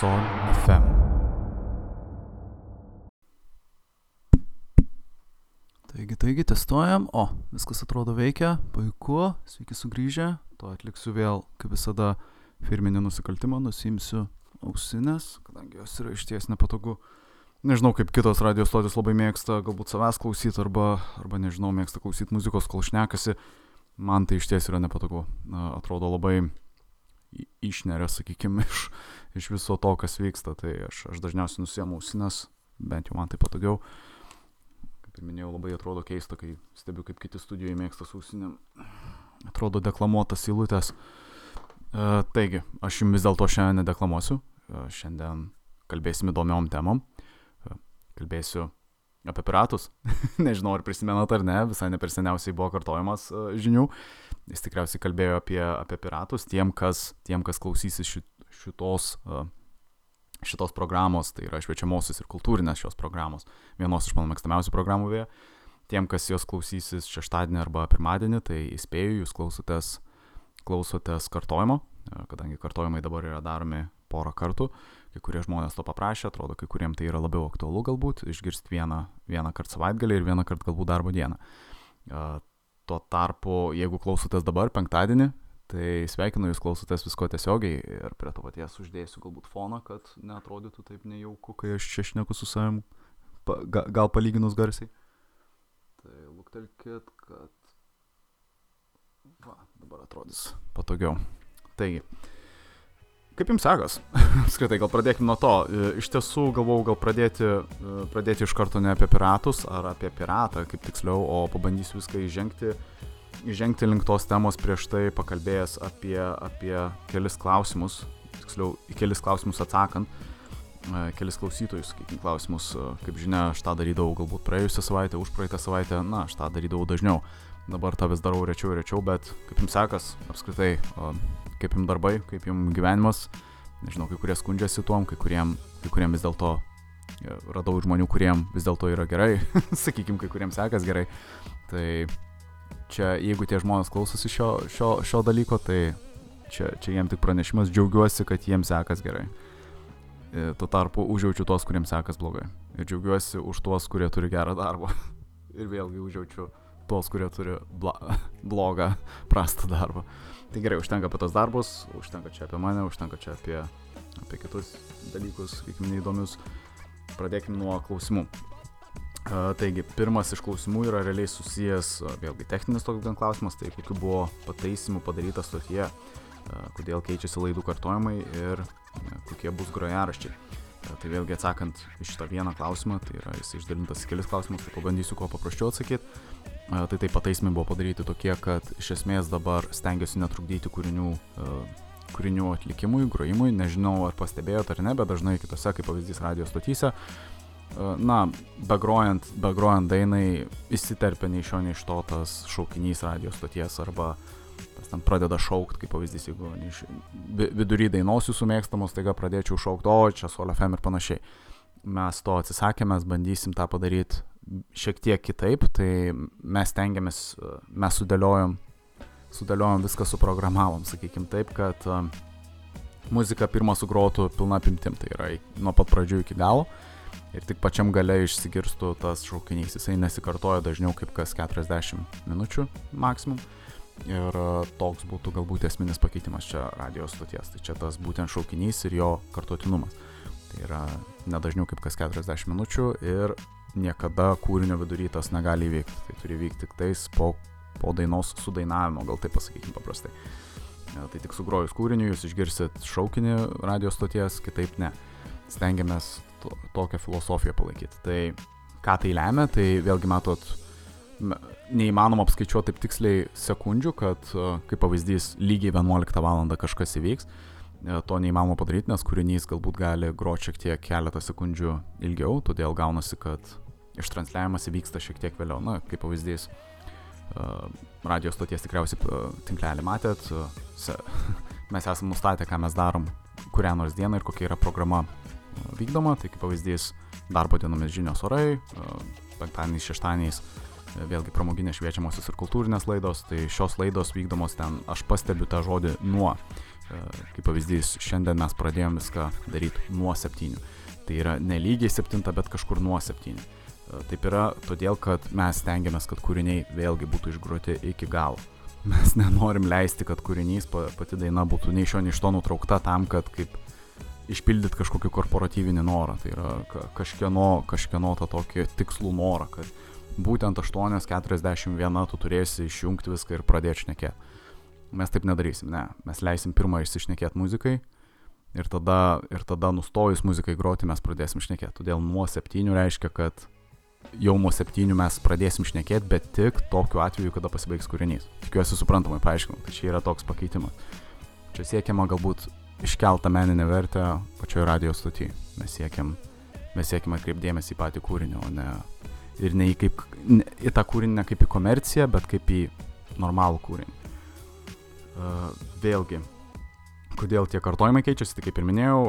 Sol FM. Taigi, taigi, testuojam. O, viskas atrodo veikia. Puiku. Sveiki sugrįžę. To atliksiu vėl, kaip visada, firminį nusikaltimą. Nusimsiu ausinės, kadangi jos yra išties nepatogu. Nežinau, kaip kitos radijos stotis labai mėgsta galbūt savęs klausyti arba, arba nežinau, mėgsta klausyti muzikos, kol šnekasi. Man tai iš ties yra nepatogu. Atrodo labai išneria, sakykime, iš, iš viso to, kas vyksta. Tai aš, aš dažniausiai nusiemu ausinės, bent jau man tai patogiau. Kaip ir minėjau, labai atrodo keista, kai stebiu, kaip kiti studijoje mėgsta ausinėm. Atrodo deklamuotas įlūtės. E, taigi, aš jums vis dėlto šiandien nedeklamuosiu. E, šiandien kalbėsim įdomiom temom. E, kalbėsiu apie piratus. Nežinau, ar prisimenat ar ne, visai ne per seniausiai buvo kartojamas uh, žinių. Jis tikriausiai kalbėjo apie, apie piratus tiem, kas, tiem, kas klausysis šitos, šitos programos, tai yra šviečiamosios ir kultūrinės šios programos, vienos iš mano mėgstamiausių programų vėja. Tiem, kas jos klausysis šeštadienį arba pirmadienį, tai įspėju, jūs klausotės, klausotės kartojimo, kadangi kartojimai dabar yra daromi porą kartų. Kai kurie žmonės to paprašė, atrodo, kai kuriems tai yra labiau aktualu galbūt išgirsti vieną, vieną kartą savaitgalį ir vieną kartą galbūt darbo dieną. Tuo tarpu, jeigu klausotės dabar, penktadienį, tai sveikinu jūs klausotės visko tiesiogiai ir prie to paties uždėsiu galbūt foną, kad neatrodytų taip nejauku, kai aš čia šneku su savim, pa, ga, gal palyginus garsiai. Tai luktelkit, kad... Va, dabar atrodys patogiau. Taigi, Kaip jums sekas? Skritai, gal pradėkime nuo to. E, iš tiesų galvau gal pradėti, e, pradėti iš karto ne apie piratus ar apie piratą, kaip tiksliau, o pabandysiu viską įžengti, įžengti link tos temos prieš tai pakalbėjęs apie, apie kelis klausimus, tiksliau, į kelis klausimus atsakant, e, kelis klausytojus, sakykim, klausimus, kaip žinia, aš tą darydavau galbūt praėjusią savaitę, už praeitą savaitę, na, aš tą darydavau dažniau. Dabar tą vis darau rečiau ir rečiau, bet kaip jums sekas, apskritai, kaip jums darbai, kaip jums gyvenimas. Nežinau, kai kurie skundžiasi tuom, kai kuriem, kai kuriem vis dėlto e, radau žmonių, kuriem vis dėlto yra gerai, sakykime, kai kuriems sekas gerai. Tai čia, jeigu tie žmonės klausosi šio, šio, šio dalyko, tai čia, čia jiems tik pranešimas, džiaugiuosi, kad jiems sekas gerai. E, tuo tarpu užjaučiu tuos, kuriems sekas blogai. Ir džiaugiuosi už tuos, kurie turi gerą darbą. Ir vėlgi užjaučiu tuos, kurie turi bla, blogą, prastą darbą. Tai gerai, užtenka apie tos darbus, užtenka čia apie mane, užtenka čia apie, apie kitus dalykus, sakykime, neįdomius. Pradėkime nuo klausimų. Taigi, pirmas iš klausimų yra realiai susijęs, vėlgi techninis toks gan klausimas, tai kokiu buvo pataisimų padaryta stotyje, kodėl keičiasi laidų kartojimai ir kokie bus grojaraščiai. Tai vėlgi atsakant iš šitą vieną klausimą, tai yra jis išdalintas į kelis klausimus, tai pabandysiu kuo paprasčiau atsakyti. Tai taip pataisymai buvo padaryti tokie, kad iš esmės dabar stengiuosi netrukdyti kūrinių, kūrinių atlikimui, grojimui. Nežinau, ar pastebėjote ar ne, bet dažnai kitose, kaip pavyzdys radio stotyse, na, begrojant, begrojant dainai įsiterpia nei iš šio, nei iš to tas šaukinys radio stoties arba tas ten pradeda šaukti, kaip pavyzdys, jeigu iš, vidury dainos jūsų mėgstamos, taiga pradėčiau šaukti, o čia Sol FM ir panašiai. Mes to atsisakėme, mes bandysim tą padaryti šiek tiek kitaip, tai mes tengiamės, mes sudėliojom, sudėliojom viską suprogramavom, sakykim taip, kad uh, muzika pirmą sugrotų pilna apimtim, tai yra nuo pat pradžių iki galo ir tik pačiam gale išsigirstų tas šaukinys, jisai nesikartoja dažniau kaip kas 40 minučių maksimum. Ir toks būtų galbūt esminis pakeitimas čia radijos stoties. Tai čia tas būtent šaukinys ir jo kartotinumas. Tai yra nedažniau kaip kas 40 minučių ir niekada kūrinio vidury tas negali įvykti. Tai turi vykti tik tais po, po dainos sudainavimo, gal taip pasakykim paprastai. Ja, tai tik sugrojus kūrinį jūs išgirsit šaukinį radio stoties, kitaip ne. Stengiamės to, tokią filosofiją palaikyti. Tai ką tai lemia, tai vėlgi matot, neįmanoma apskaičiuoti taip tiksliai sekundžių, kad kaip pavyzdys lygiai 11 val. kažkas įvyks. To neįmanoma padaryti, nes kūrinys galbūt gali groti šiek tiek keletą sekundžių ilgiau, todėl gaunasi, kad ištransliavimas įvyksta šiek tiek vėliau. Na, kaip pavyzdys, uh, radio stoties tikriausiai tinklelį matėt, mes esame nustatę, ką mes darom kurią nors dieną ir kokia yra programa vykdoma. Tai kaip pavyzdys, darbo dienomis žinios orai, uh, penktadieniais, šeštadieniais vėlgi pramoginės šviečiamosios ir kultūrinės laidos, tai šios laidos vykdomos ten, aš pastebiu tą žodį nuo kaip pavyzdys, šiandien mes pradėjome viską daryti nuo 7. Tai yra ne lygiai 7, bet kažkur nuo 7. Taip yra todėl, kad mes stengiamės, kad kūriniai vėlgi būtų išgroti iki galo. Mes nenorim leisti, kad kūrinys, pati daina būtų nei iš šio, nei iš to nutraukta tam, kad kaip išpildyti kažkokį korporatyvinį norą. Tai yra kažkieno, kažkieno tą tokį tikslų norą, kad būtent 8.41 tu turėsi išjungti viską ir pradėti šnekėti. Mes taip nedarysim, ne. Mes leisim pirmą išsišnekėti muzikai ir tada, ir tada nustojus muzikai groti mes pradėsim šnekėti. Todėl nuo septynių reiškia, kad jau nuo septynių mes pradėsim šnekėti, bet tik tokiu atveju, kada pasibaigs kūrinys. Tikiuosi suprantamai paaiškinau, tai čia yra toks pakeitimas. Čia siekiama galbūt iškeltą meninę vertę pačioje radio stotyje. Mes siekiam, mes siekiam atkreipdėmėsi į patį kūrinį, o ne ir ne į, kaip, ne, į tą kūrinį ne kaip į komerciją, bet kaip į normalų kūrinį. Uh, vėlgi, kodėl tie kartojimai keičiasi, tai kaip ir minėjau,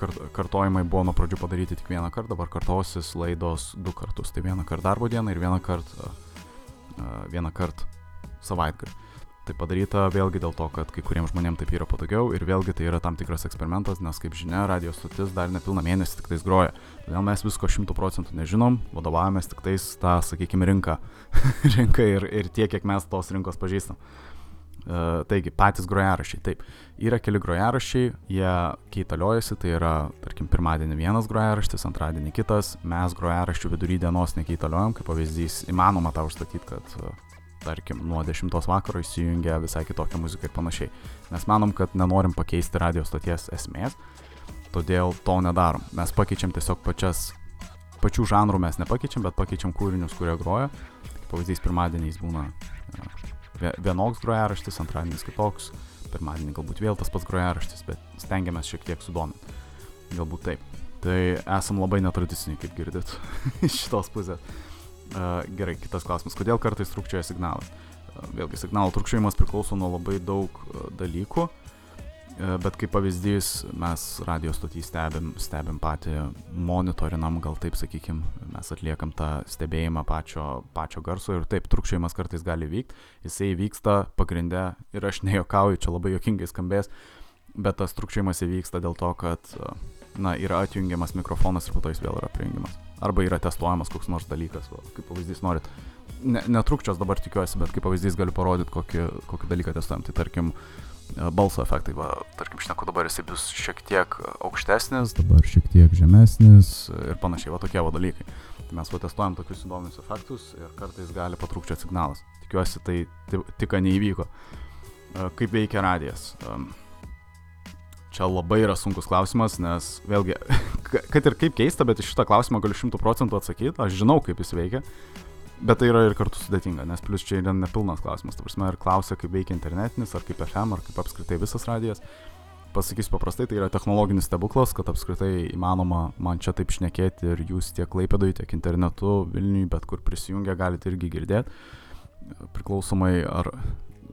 kart, kartojimai buvo nuo pradžių padaryti tik vieną kartą, dabar kartosis laidos du kartus. Tai vieną kartą darbo dieną ir vieną kartą, vieną kartą savaitgalį. Tai padaryta vėlgi dėl to, kad kai kuriems žmonėms taip yra patogiau ir vėlgi tai yra tam tikras eksperimentas, nes kaip žinia, radio stotis dar nepilną mėnesį tik tais groja. Todėl mes visko šimtų procentų nežinom, vadovavomės tik tais tą, sakykime, rinką, rinką ir, ir tiek, kiek mes tos rinkos pažįstam. Uh, taigi, patys grojarašiai. Taip, yra keli grojarašiai, jie keitaliojasi, tai yra, tarkim, pirmadienį vienas grojaraštis, antradienį kitas, mes grojaraščių vidury dienos nekeitaliojam, kaip pavyzdys, įmanoma tą užstatyti, kad, uh, tarkim, nuo 10 vakaro įsijungia visai kitokia muzika ir panašiai. Mes manom, kad nenorim pakeisti radio stoties esmės, todėl to nedarom. Mes pakeičiam tiesiog pačias, pačių žanrų mes nepakeičiam, bet pakeičiam kūrinius, kurie groja. Kaip pavyzdys, pirmadieniais būna uh, vienoks grojaraštis, antradienis kitoks, pirmadienį galbūt vėl tas pats grojaraštis, bet stengiamės šiek tiek sudominti. Galbūt taip. Tai esam labai netradiciniai, kaip girdit, iš šitos pusės. Uh, gerai, kitas klausimas. Kodėl kartais trukčioja signalas? Uh, vėlgi, signalo trukčiojimas priklauso nuo labai daug uh, dalykų. Bet kaip pavyzdys, mes radio stotį stebim, stebim patį, monitorinam, gal taip sakykim, mes atliekam tą stebėjimą pačio, pačio garso ir taip, trukšėjimas kartais gali vykti, jisai vyksta pagrindė ir aš nejokauju, čia labai jokingai skambės, bet tas trukšėjimas įvyksta dėl to, kad na, yra atjungiamas mikrofonas ir po to jis vėl yra prijungiamas. Arba yra testuojamas koks nors dalykas, va, kaip pavyzdys norit. Ne, netrukčios dabar tikiuosi, bet kaip pavyzdys galiu parodyti, kokį, kokį dalyką testuojam. Tai tarkim, E, balso efektai. Va, tarkim, šneku dabar jisai bus šiek tiek aukštesnis, dabar šiek tiek žemesnis ir panašiai, va tokie va dalykai. Tai mes va testuojam tokius įdomius efektus ir kartais gali patrūkčioti signalas. Tikiuosi, tai tik neįvyko. E, kaip veikia radijas? Čia labai yra sunkus klausimas, nes vėlgi, kad ir kaip keista, bet šitą klausimą galiu šimtų procentų atsakyti, aš žinau, kaip jis veikia. Bet tai yra ir kartu sudėtinga, nes plus čia yra nepilnas klausimas. Ta prasme, ir klausia, kaip veikia internetinis, ar kaip FM, ar kaip apskritai visas radijas. Pasakysiu paprastai, tai yra technologinis stebuklas, kad apskritai įmanoma man čia taip šnekėti ir jūs tiek Laipėdui, tiek internetu, Vilniui, bet kur prisijungę galite irgi girdėti. Priklausomai ar,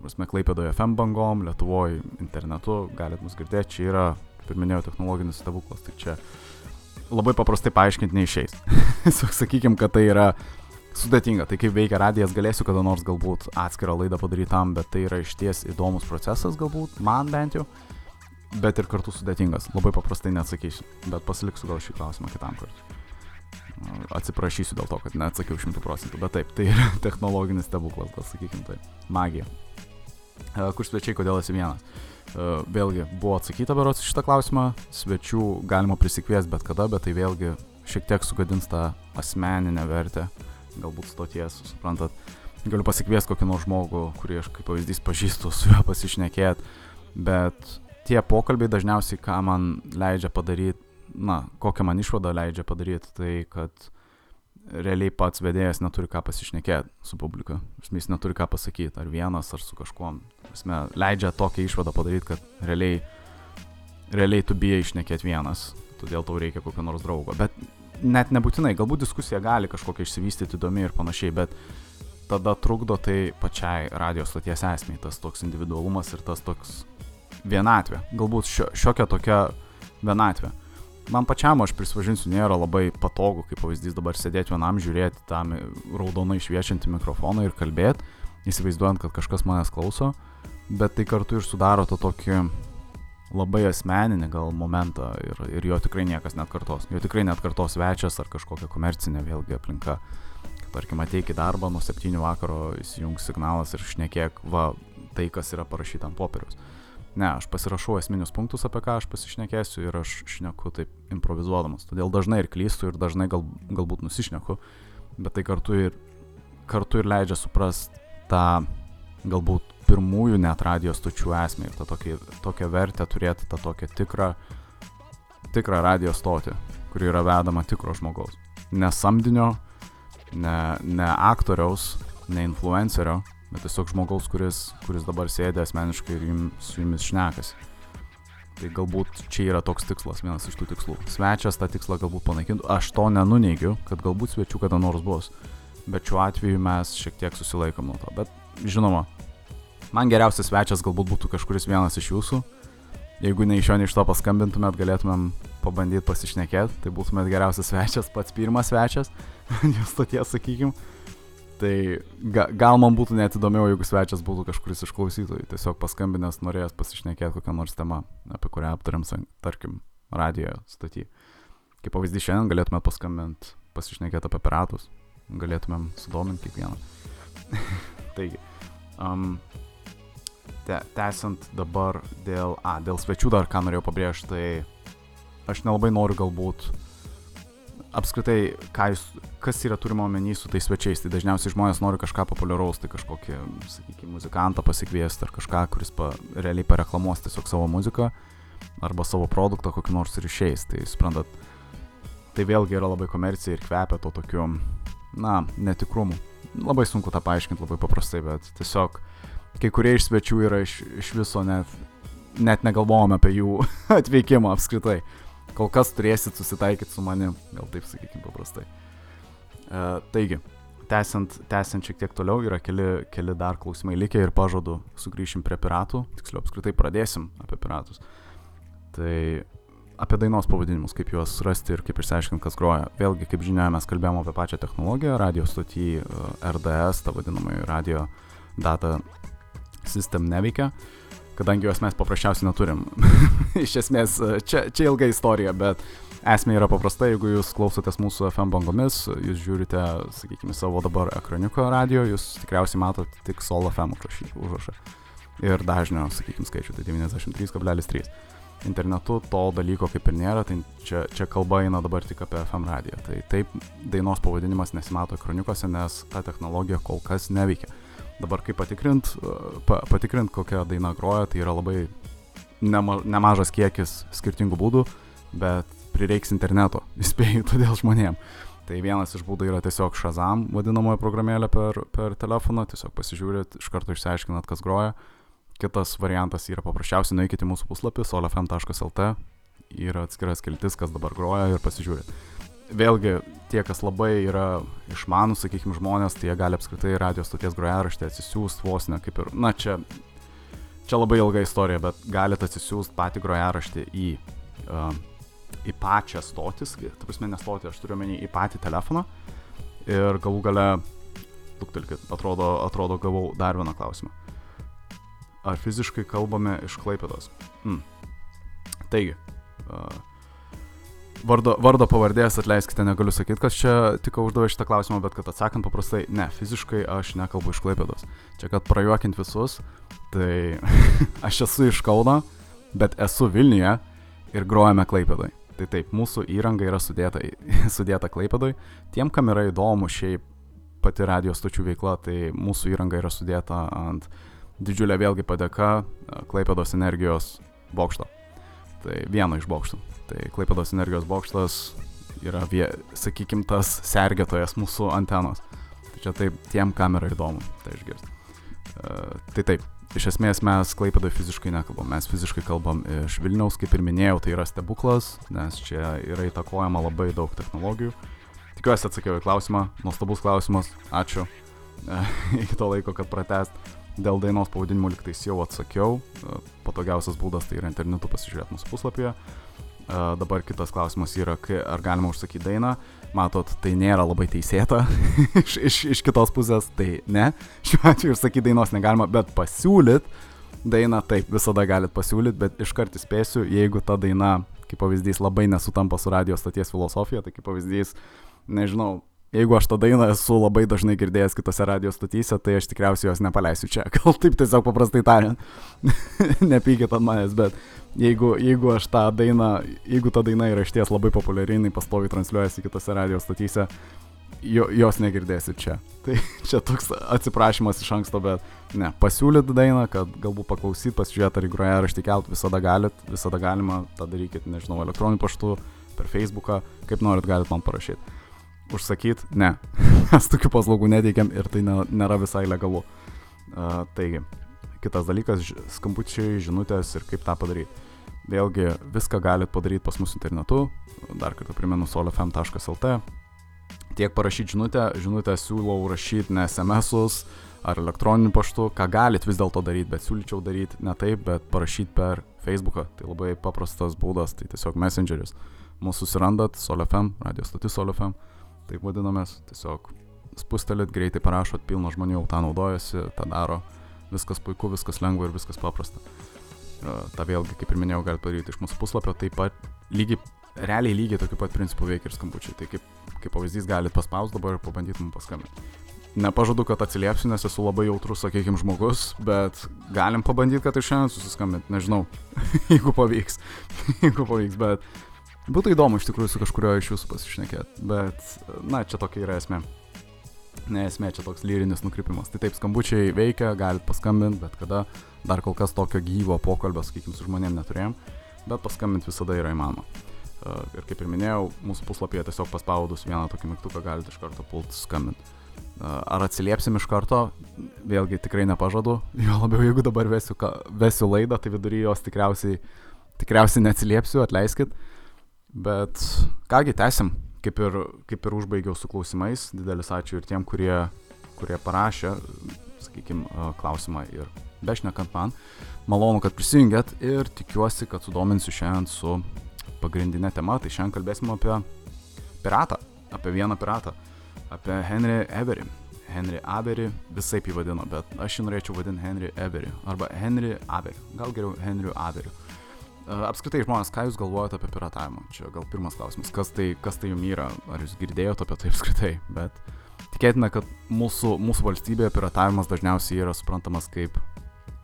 prasme, Laipėdoje FM bangom, Lietuvoje internetu galite mus girdėti. Čia yra, kaip ir minėjau, technologinis stebuklas. Tai čia labai paprastai paaiškinti neišeis. Sakykime, kad tai yra sudėtinga. Tai kaip veikia radijas, galėsiu kada nors galbūt atskirą laidą padaryti tam, bet tai yra išties įdomus procesas, galbūt man bent jau, bet ir kartu sudėtingas. Labai paprastai neatsakysiu, bet pasiliksiu gal šį klausimą kitam kartui. Atsiprašysiu dėl to, kad neatsakiau šimtų procentų, bet taip, tai yra technologinis stebuklas, gal sakykim tai. Magija. E, kur svečiai, kodėl esi vienas? E, vėlgi, buvo atsakyta berots šitą klausimą, svečių galima prisikviesti bet kada, bet tai vėlgi šiek tiek sugadins tą asmeninę vertę galbūt stoties, suprantat. Galiu pasikviesti kokį nors žmogų, kurį aš kaip pavyzdys pažįstu, su juo pasišnekėti, bet tie pokalbiai dažniausiai, ką man leidžia padaryti, na, kokią man išvadą leidžia padaryti, tai kad realiai pats vedėjas neturi ką pasišnekėti su publika. Jis neturi ką pasakyti, ar vienas, ar su kažkuom. Prasme, leidžia tokią išvadą padaryti, kad realiai, realiai tu bijai išnekėti vienas, todėl tau reikia kokio nors draugo. Bet net nebūtinai, galbūt diskusija gali kažkokia išsivystyti įdomi ir panašiai, bet tada trukdo tai pačiai radio stoties esmiai, tas toks individualumas ir tas toks vienatvė. Galbūt šio, šiokia tokia vienatvė. Man pačiam, aš prisipažinsiu, nėra labai patogu, kaip pavyzdys dabar sėdėti vienam, žiūrėti tą raudonai šviečiantį mikrofoną ir kalbėti, įsivaizduojant, kad kažkas manęs klauso, bet tai kartu ir sudaro to tokį labai asmeninį gal momentą ir, ir jo tikrai niekas net kartos. Jo tikrai net kartos svečias ar kažkokia komercinė vėlgi aplinka. Tarkim, ateik į darbą, nuo 7 vakaro įsijungs signalas ir šnekėk, va, tai, kas yra parašyta ant popieriaus. Ne, aš pasirašau esminius punktus, apie ką aš pasišnekėsiu ir aš šneku taip improvizuodamas. Todėl dažnai ir klystu ir dažnai gal, galbūt nusišneku, bet tai kartu ir, kartu ir leidžia suprasti tą galbūt pirmųjų net radijos stočių esmę ir tą tokį, tokią vertę turėti tą tokią tikrą, tikrą radijos stotį, kuri yra vedama tikro žmogaus. Ne samdinio, ne, ne aktoriaus, ne influencerio, bet tiesiog žmogaus, kuris, kuris dabar sėdė asmeniškai ir jum, su jumis šnekasi. Tai galbūt čia yra toks tikslas, vienas iš tų tikslų. Svečias tą tikslą galbūt panaikintų, aš to nenuneigiu, kad galbūt svečių kada nors bus, bet šiuo atveju mes šiek tiek susilaikom nuo to. Bet žinoma, Man geriausias svečias galbūt būtų kažkuris vienas iš jūsų. Jeigu ne iš jo, ne iš to paskambintumėt, galėtumėm pabandyti pasišnekėti, tai būtumėt geriausias svečias, pats pirmas svečias, jūs tokie sakykim. Tai ga, gal man būtų net įdomiau, jeigu svečias būtų kažkuris iš klausytojų, tiesiog paskambinęs norėjęs pasišnekėti kokią nors temą, apie kurią aptariam, tarkim, radijo stotį. Kaip pavyzdys šiandien galėtumėt paskambinti, pasišnekėti apie piratus, galėtumėm sudominti kiekvieną. Taigi, um, te, tęsiant dabar dėl, a, dėl svečių dar ką norėjau pabrėžti, tai aš nelabai noriu galbūt apskritai, jūs, kas yra turima omeny su tais svečiais, tai dažniausiai žmonės nori kažką populiaraus, tai kažkokį, sakykime, muzikantą pasikviesti ar kažką, kuris pa, realiai pareklamuos tiesiog savo muziką arba savo produktą kokį nors išeis, tai suprantat, tai vėlgi yra labai komercija ir kvepia to tokiu, na, netikrumu. Labai sunku tą paaiškinti labai paprastai, bet tiesiog kai kurie iš svečių yra iš, iš viso net, net negalvojom apie jų atvykimą apskritai. Kol kas turėsit susitaikyti su manim, gal taip sakykime paprastai. Uh, taigi, tęsiant, tęsiant šiek tiek toliau, yra keli, keli dar klausimai likę ir pažadu sugrįšim prie piratų, tiksliau apskritai pradėsim apie piratus. Tai apie dainos pavadinimus, kaip juos rasti ir kaip išsiaiškinti, kas groja. Vėlgi, kaip žinia, mes kalbėjome apie pačią technologiją, radio stotį RDS, tą vadinamąjį radio data System neveikia, kadangi jos mes paprasčiausiai neturim. Iš esmės, čia, čia ilga istorija, bet esmė yra paprasta, jeigu jūs klausotės mūsų FM bangomis, jūs žiūrite, sakykime, savo dabar ekraniuko radio, jūs tikriausiai matote tik Sol FM užrašą. Ir dažnio, sakykime, skaičių, tai 93,3 internetu to dalyko kaip ir nėra, tai čia, čia kalba eina dabar tik apie FM radiją. Tai taip dainos pavadinimas nesimato ekraniukose, nes ta technologija kol kas neveikia. Dabar kaip patikrint, pa, patikrint kokią dainą groja, tai yra labai nema, nemažas kiekis skirtingų būdų, bet prireiks interneto, įspėju, todėl žmonėm. Tai vienas iš būdų yra tiesiog Shazam vadinamoji programėlė per, per telefoną, tiesiog pasižiūrėt, iš karto išsiaiškinat, kas groja. Kitas variantas yra paprasčiausiai nueikite į mūsų puslapį solfm.lt, yra atskiras kiltis, kas dabar groja ir pasižiūrėt vėlgi tie, kas labai yra išmanus, sakykime, žmonės, tai jie gali apskritai radijos stoties grojaraštį atsisiųsti vos ne kaip ir, na čia, čia labai ilga istorija, bet galite atsisiųsti patį grojaraštį į, uh, į pačią stotis, ta prasme nestoti, aš turiu omeny į patį telefoną ir galų gale, luktelkit, atrodo, atrodo gavau dar vieną klausimą. Ar fiziškai kalbame iš Klaipėdos? Mm. Taigi, uh, Vardo, vardo pavardės atleiskite, negaliu sakyti, kas čia tik uždavė šitą klausimą, bet kad atsakant paprastai, ne, fiziškai aš nekalbu iš Klaipėdos. Čia kad prajuokint visus, tai aš esu iš Kauno, bet esu Vilniuje ir grojame Klaipėdai. Tai taip, mūsų įranga yra sudėta, sudėta Klaipėdai. Tiem, kam yra įdomu šiaip pati radio stočių veikla, tai mūsų įranga yra sudėta ant didžiulė vėlgi padėka Klaipėdos energijos bokšto. Tai vieno iš bokštų. Tai Klaipados energijos bokštas yra, vie, sakykim, tas sergėtojas mūsų antenos. Tai čia taip tiem, kam yra įdomu tai išgirsti. Uh, tai taip, iš esmės mes Klaipadoje fiziškai nekalbam, mes fiziškai kalbam iš Vilniaus, kaip ir minėjau, tai yra stebuklas, nes čia yra įtakojama labai daug technologijų. Tikiuosi atsakiau į klausimą, nuostabus klausimas, ačiū. Uh, iki to laiko, kad pratest. Dėl dainos pavadinimų liktais jau atsakiau, uh, patogiausias būdas tai yra internetu pasižiūrėti mūsų puslapyje. Dabar kitas klausimas yra, ar galima užsakyti dainą. Matot, tai nėra labai teisėta iš, iš, iš kitos pusės, tai ne. Šiuo atveju užsakyti dainos negalima, bet pasiūlyt dainą taip visada galit pasiūlyti, bet iškart įspėsiu, jeigu ta daina, kaip pavyzdys, labai nesutampa su radio stoties filosofija, tai kaip pavyzdys, nežinau, jeigu aš tą dainą esu labai dažnai girdėjęs kitose radio stotyse, tai aš tikriausiai jos nepaleisiu čia. Gal taip tiesiog paprastai tariant, nepykit ant manęs, bet jeigu, jeigu aš tą dainą, jeigu ta daina yra išties labai populiari, jinai pastoviai transliuojasi kitose radio stotyse, jo, jos negirdėsit čia. Tai čia toks atsiprašymas iš anksto, bet ne, pasiūlyt dainą, kad galbūt paklausyt, pasižiūrėti, ar į groją raštį kelt, visada galit, visada galima, tą darykit, nežinau, elektroniniu paštu, per Facebooką, kaip norit, galit man parašyti. Užsakyt, ne, mes tokių paslaugų neteikiam ir tai nėra visai legalu. Uh, taigi, kitas dalykas - skambučiai, žinutės ir kaip tą padaryti. Vėlgi, viską galit padaryti pas mus internetu, dar kartą primenu solfm.lt, tiek parašyti žinutę, žinutę siūlau rašyti ne SMS-us ar elektroniniu paštu, ką galit vis dėlto daryti, bet siūlyčiau daryti ne taip, bet parašyti per Facebooką. Tai labai paprastas būdas, tai tiesiog messengeris. Mūsų susirandat, SolFM, radio stotis SolFM, taip vadinamės, tiesiog spustelit, greitai parašot, pilna žmonių jau tą naudojasi, tą daro, viskas puiku, viskas lengva ir viskas paprasta. E, Ta vėlgi, kaip ir minėjau, galite padaryti iš mūsų puslapio, taip pat lygiai, realiai lygiai tokiu pat principu veikia ir skambučiai. Tai kaip kaip pavyzdys galit paspaus dabar ir pabandyt mums paskambinti. Nepažadu, kad atsiliepsiu, nes esu labai jautrus, sakykime, žmogus, bet galim pabandyti, kad ir šiandien susiskambinti, nežinau, jeigu pavyks, jeigu pavyks, bet būtų įdomu iš tikrųjų su kažkurio iš jūsų pasišnekėti, bet, na, čia tokia yra esmė. Ne esmė, čia toks lyrinis nukrypimas. Tai taip, skambučiai veikia, galit paskambinti, bet kada dar kol kas tokio gyvo pokalbio, sakykime, su žmonėm neturėjom, bet paskambinti visada yra įmanoma. Ir kaip ir minėjau, mūsų puslapyje tiesiog paspaudus vieną tokį mygtuką galite iš karto pult skambinti. Ar atsiliepsim iš karto, vėlgi tikrai nepažadu, jo labiau jeigu dabar vesiu, vesiu laidą, tai vidury jos tikriausiai, tikriausiai neatsiliepsiu, atleiskit. Bet kągi, tęsim, kaip ir, kaip ir užbaigiau su klausimais, didelis ačiū ir tiem, kurie, kurie parašė, sakykime, klausimą ir bešnekant man. Malonu, kad prisijungėt ir tikiuosi, kad sudominsiu šiandien su pagrindinė tema, tai šiandien kalbėsim apie piratą, apie vieną piratą, apie Henry Avery. Henry Avery visai jį vadino, bet aš jį norėčiau vadinti Henry Avery arba Henry Avery, gal geriau Henry Avery. Apskritai žmonės, ką jūs galvojate apie piratavimą? Čia gal pirmas klausimas, kas tai, kas tai jums yra, ar jūs girdėjote apie tai apskritai, bet tikėtina, kad mūsų, mūsų valstybėje piratavimas dažniausiai yra suprantamas kaip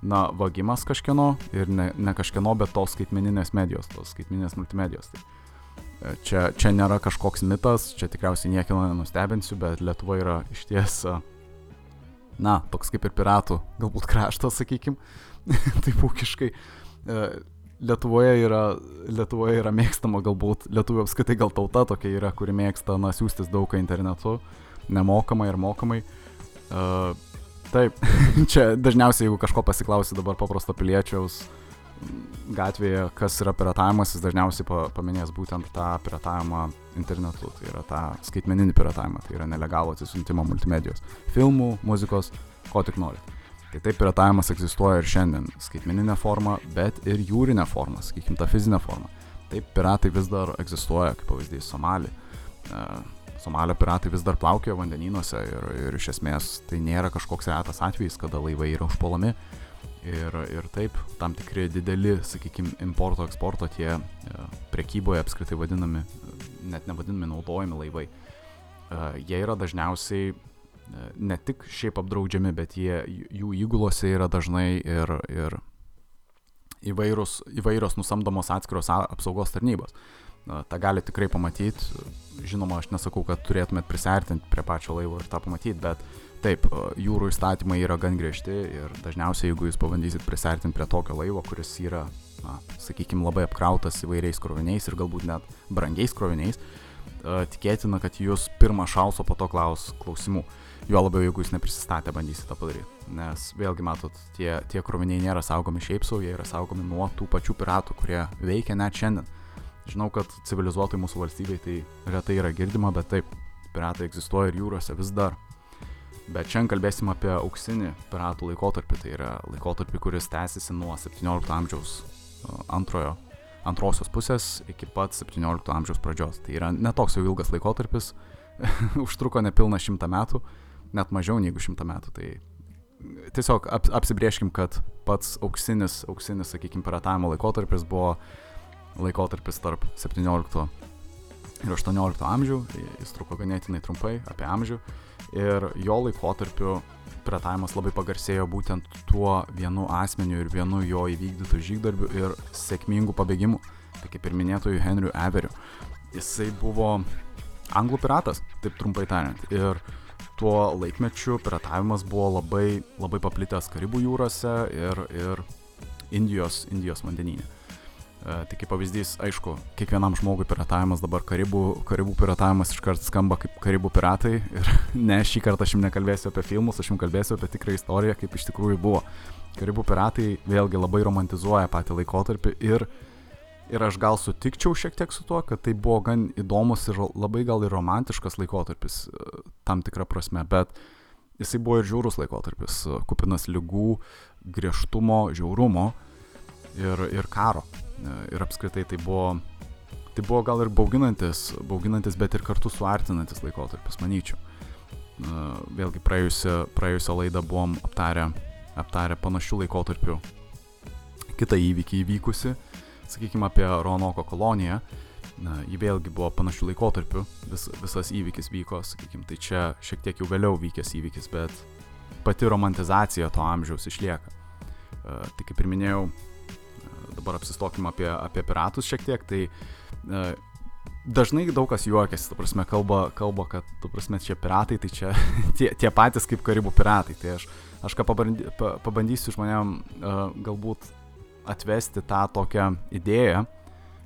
na, vagimas kažkieno ir ne, ne kažkieno, bet tos skaitmeninės medijos, tos skaitmeninės multimedijos. Tai e, čia, čia nėra kažkoks mitas, čia tikriausiai niekino nenustebinsiu, bet Lietuva yra iš ties, e, na, toks kaip ir piratų, galbūt kraštas, sakykim, taip ūkiškai. Lietuvoje yra, Lietuvoje yra mėgstama galbūt, Lietuvoje apskritai gal tauta tokia yra, kuri mėgsta, na, siūstis daug internetu, nemokamai ir mokamai. Uh, Taip, čia dažniausiai, jeigu kažko pasiklausi dabar paprasto piliečiaus gatvėje, kas yra piratavimas, jis dažniausiai paminės būtent tą piratavimą internetu, tai yra tą skaitmeninį piratavimą, tai yra nelegalų atsisiuntimo multimedijos, filmų, muzikos, ko tik nori. Tai taip piratavimas egzistuoja ir šiandien skaitmeninė forma, bet ir jūrinė forma, sakykime, ta fizinė forma. Taip piratai vis dar egzistuoja, kaip pavyzdys Somali. Uh, Somalio piratai vis dar plaukioja vandenynuose ir, ir iš esmės tai nėra kažkoks retas atvejis, kada laivai yra užpuolami. Ir, ir taip, tam tikri dideli, sakykime, importo, eksporto tie e, prekyboje apskritai vadinami, net nevadinami naudojami laivai, e, jie yra dažniausiai e, ne tik šiaip apdraudžiami, bet jie, jų įgulose yra dažnai ir, ir įvairūs, įvairios nusamdomos atskiros apsaugos tarnybos. Ta gali tikrai pamatyti. Žinoma, aš nesakau, kad turėtumėt prisartinti prie pačio laivo ir tą pamatyti, bet taip, jūrų įstatymai yra gan griežti ir dažniausiai, jeigu jūs pabandysit prisartinti prie tokio laivo, kuris yra, na, sakykime, labai apkrautas įvairiais kroviniais ir galbūt net brangiais kroviniais, tikėtina, kad jūs pirmą šalso po to klaus klausimų. Jo labiau, jeigu jūs neprisistatę bandysit tą padaryti. Nes vėlgi matot, tie, tie kroviniai nėra saugomi šiaip savo, jie yra saugomi nuo tų pačių piratų, kurie veikia net šiandien. Žinau, kad civilizuotai mūsų valstybei tai retai yra girdima, bet taip, piratai egzistuoja ir jūrose vis dar. Bet šiandien kalbėsim apie auksinį piratų laikotarpį, tai yra laikotarpį, kuris tęsiasi nuo 17 amžiaus antrojo, antrosios pusės iki pat 17 amžiaus pradžios. Tai yra netoks jau ilgas laikotarpis, užtruko nepilna šimtą metų, net mažiau negu šimtą metų. Tai tiesiog ap, apsibrieškim, kad pats auksinis, auksinis, sakykime, piratavimo laikotarpis buvo laikotarpis tarp 17 ir 18 amžių, jis truko ganėtinai trumpai, apie amžių, ir jo laikotarpiu piratavimas labai pagarsėjo būtent tuo vienu asmeniu ir vienu jo įvykdytų žygdarbiu ir sėkmingu pabėgimu, tai kaip ir minėtojų Henriu Everiu. Jisai buvo anglų piratas, taip trumpai tariant, ir tuo laikmečiu piratavimas buvo labai, labai paplitęs Karibų jūrose ir, ir Indijos, Indijos vandenyne. E, tai kaip pavyzdys, aišku, kiekvienam žmogui piratavimas dabar karibų, karibų piratavimas iškart skamba kaip karibų piratai. Ir ne, šį kartą aš jums nekalbėsiu apie filmus, aš jums kalbėsiu apie tikrą istoriją, kaip iš tikrųjų buvo. Karibų piratai vėlgi labai romantizuoja patį laikotarpį ir, ir aš gal sutikčiau šiek tiek su tuo, kad tai buvo gan įdomus ir labai gal ir romantiškas laikotarpis e, tam tikrą prasme, bet jisai buvo ir žiaurus laikotarpis, e, kupinas lygų, griežtumo, žiaurumo ir, ir karo. Ir apskritai tai buvo, tai buvo gal ir bauginantis, bauginantis, bet ir kartu suartinantis laikotarpis, manyčiau. Vėlgi praėjusią, praėjusią laidą buvom aptarę, aptarę panašių laikotarpių. Kitą įvykį įvykusi, sakykime apie Ronoko koloniją. Na, jį vėlgi buvo panašių laikotarpių, vis, visas įvykis vyko, sakykime, tai čia šiek tiek jau vėliau vykęs įvykis, bet pati romantizacija to amžiaus išlieka. Uh, tai kaip ir minėjau, dabar apsistokim apie, apie piratus šiek tiek, tai e, dažnai daug kas juokiasi, tu prasme, kalba, kalba kad, tu prasme, čia piratai, tai čia tie, tie patys kaip karibų piratai. Tai aš, aš ką pabandy, pa, pabandysiu žmonėm e, galbūt atvesti tą tokią idėją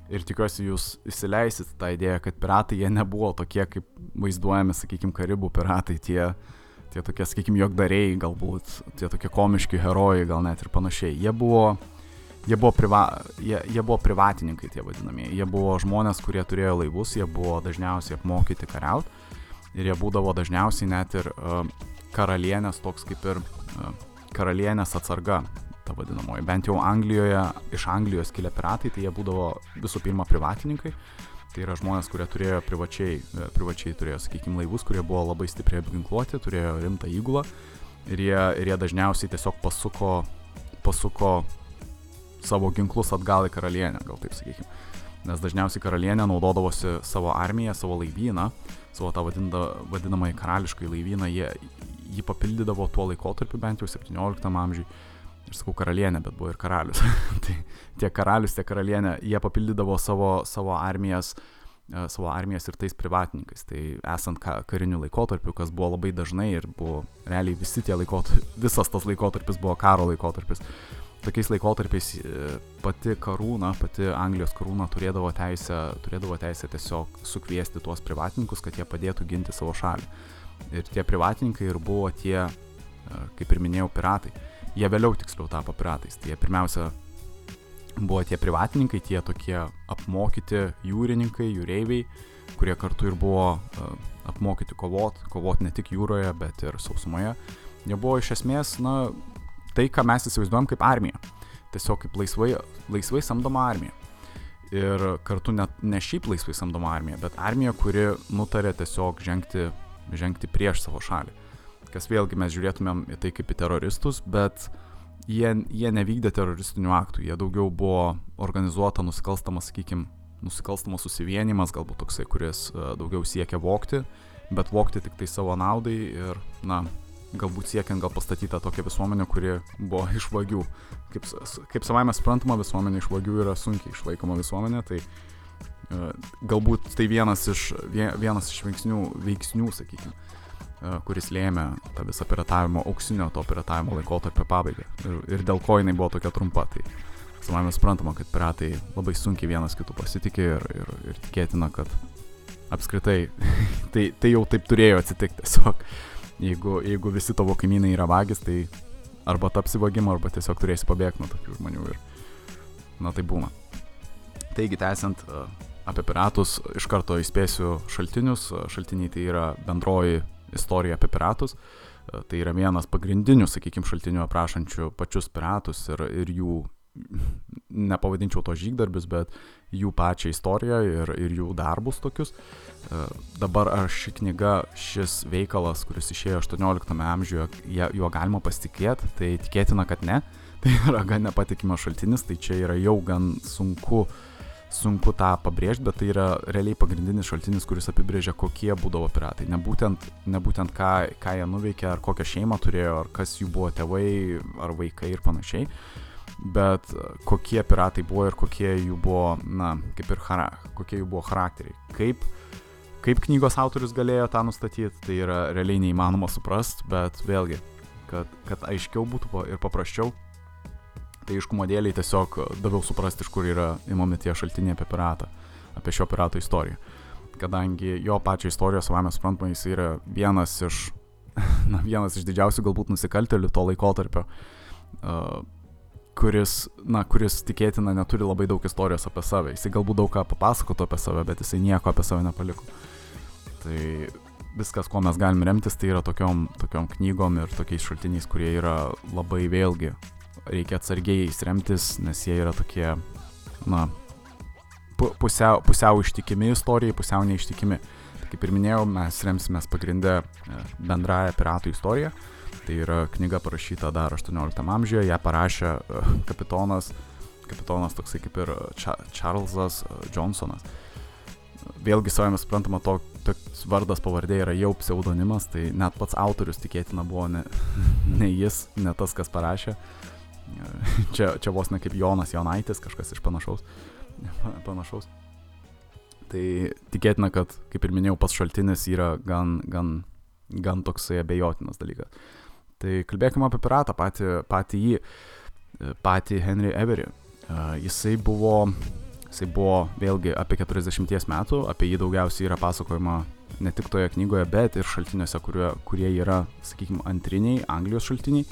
ir tikiuosi jūs įsileisit tą idėją, kad piratai jie nebuvo tokie, kaip vaizduojami, sakykime, karibų piratai, tie, tie tokie, sakykime, jogdariai galbūt, tie tokie komiški herojai gal net ir panašiai. Jie buvo Jie buvo, priva, jie, jie buvo privatininkai, tie vadinamieji. Jie buvo žmonės, kurie turėjo laivus, jie buvo dažniausiai apmokyti kariauti ir jie būdavo dažniausiai net ir uh, karalienės, toks kaip ir uh, karalienės atsarga, ta vadinamoji. Bent jau Anglijoje, iš Anglijos kilę piratai, tai jie būdavo visų pirma privatininkai. Tai yra žmonės, kurie turėjo privačiai, e, privačiai turėjo, sakykime, laivus, kurie buvo labai stipriai apginkluoti, turėjo rimtą įgulą ir jie, ir jie dažniausiai tiesiog pasuko, pasuko savo ginklus atgal į karalienę, gal taip sakykime. Nes dažniausiai karalienė naudodavosi savo armiją, savo laivyną, savo tą vadinamąjį karališką laivyną, jie jį papildydavo tuo laikotarpiu, bent jau 17 amžiui. Ir sakau karalienė, bet buvo ir karalius. tai tiek karalius, tiek karalienė, jie papildydavo savo, savo armijas e, savo armijas ir tais privatininkais. Tai esant ka, kariniu laikotarpiu, kas buvo labai dažnai ir buvo realiai visi tie laikotarpiai, visas tas laikotarpis buvo karo laikotarpis tokiais laikotarpiais e, pati karūna, pati Anglijos karūna turėdavo teisę, turėdavo teisę tiesiog sukviesti tuos privatininkus, kad jie padėtų ginti savo šalį. Ir tie privatininkai ir buvo tie, e, kaip ir minėjau, piratai. Jie vėliau tiksliau tapo piratais. Tai jie pirmiausia buvo tie privatininkai, tie tokie apmokyti jūrininkai, jūreiviai, kurie kartu ir buvo uh, apmokyti kovot, kovot ne tik jūroje, bet ir sausumoje. Jie buvo iš esmės, na, tai, ką mes įsivaizduojam kaip armiją. Tiesiog kaip laisvai, laisvai samdoma armija. Ir kartu net ne šiaip laisvai samdoma armija, bet armija, kuri nutarė tiesiog žengti, žengti prieš savo šalį. Kas vėlgi mes žiūrėtumėm į tai kaip į teroristus, bet jie, jie nevykdė teroristinių aktų, jie daugiau buvo organizuota nusikalstamas, sakykime, nusikalstamas susivienimas, galbūt toksai, kuris uh, daugiau siekia vokti, bet vokti tik tai savo naudai ir, na, galbūt siekiant gal pastatyti tą tokią visuomenę, kuri buvo iš vagių. Kaip, kaip savaime suprantama, visuomenė iš vagių yra sunkiai išlaikoma visuomenė, tai uh, galbūt tai vienas iš, vienas iš veiksnių, veiksnių sakykime, kuris lėmė tą visą piratavimo, auksinio to piratavimo laikotarpio pabaigą. Ir, ir dėl ko jinai buvo tokia trumpa. Tai savaime suprantama, kad piratai labai sunkiai vienas kitų pasitikė ir, ir, ir tikėtina, kad apskritai tai, tai jau taip turėjo atsitikti tiesiog. Jeigu, jeigu visi tavo kaimynai yra vagis, tai arba tapsi vagimu, arba tiesiog turėsi pabėgti nuo tokių žmonių ir, na, tai būna. Taigi, tęsiant e, apie piratus, iš karto įspėsiu šaltinius. E, šaltiniai tai yra bendroji istorija apie piratus. E, tai yra vienas pagrindinių, sakykime, šaltinių aprašančių pačius piratus ir, ir jų nepavadinčiau to žygdarbius, bet jų pačią istoriją ir, ir jų darbus tokius. E, dabar ar ši knyga, šis veikalas, kuris išėjo 18 amžiuje, juo galima pasitikėti, tai tikėtina, kad ne. Tai yra gan nepatikimas šaltinis, tai čia yra jau gan sunku, sunku tą pabrėžti, bet tai yra realiai pagrindinis šaltinis, kuris apibrėžia, kokie būdavo piratai. Ne būtent, ne būtent ką, ką jie nuveikė, ar kokią šeimą turėjo, ar kas jų buvo tėvai, ar vaikai ir panašiai bet kokie piratai buvo ir kokie jų buvo, na, kaip ir chara, kokie jų buvo charakteriai. Kaip, kaip knygos autorius galėjo tą nustatyti, tai yra realiai neįmanoma suprasti, bet vėlgi, kad, kad aiškiau būtų ir paprasčiau, tai iškumo dėliai tiesiog daviau suprasti, iš kur yra įmami tie šaltiniai apie piratą, apie šio pirato istoriją. Kadangi jo pačią istoriją, savame suprantama, jis yra vienas iš, na, vienas iš didžiausių galbūt nusikaltelių to laikotarpio. Uh, kuris, na, kuris tikėtina neturi labai daug istorijos apie save. Jisai galbūt daug ką papasakotų apie save, bet jisai nieko apie save nepaliko. Tai viskas, ko mes galim remtis, tai yra tokiom, tokiom knygom ir tokiais šaltiniais, kurie yra labai vėlgi, reikia atsargiai jais remtis, nes jie yra tokie, na, pusiau, pusiau ištikimi istorijai, pusiau neištikimi. Tai kaip ir minėjau, mes remsimės pagrindę e, bendrąją piratų istoriją Tai yra knyga parašyta dar 18 amžiuje, ją parašė e, kapitonas, kapitonas toksai kaip ir Čarlzas e, Johnsonas. Vėlgi savame suprantama, to, toks vardas pavardė yra jau pseudonimas, tai net pats autorius tikėtina buvo ne, ne jis, ne tas, kas parašė. E, čia, čia vos ne kaip Jonas Jonaitis, kažkas iš panašaus. panašaus. Tai tikėtina, kad, kaip ir minėjau, pats šaltinis yra gan, gan, gan toksai abejotinas dalykas. Tai kalbėkime apie piratą, patį, patį jį, patį Henry Every. Uh, jisai buvo, jisai buvo vėlgi apie 40 metų, apie jį daugiausiai yra pasakojama ne tik toje knygoje, bet ir šaltiniuose, kurie, kurie yra, sakykime, antriniai, Anglijos šaltiniai,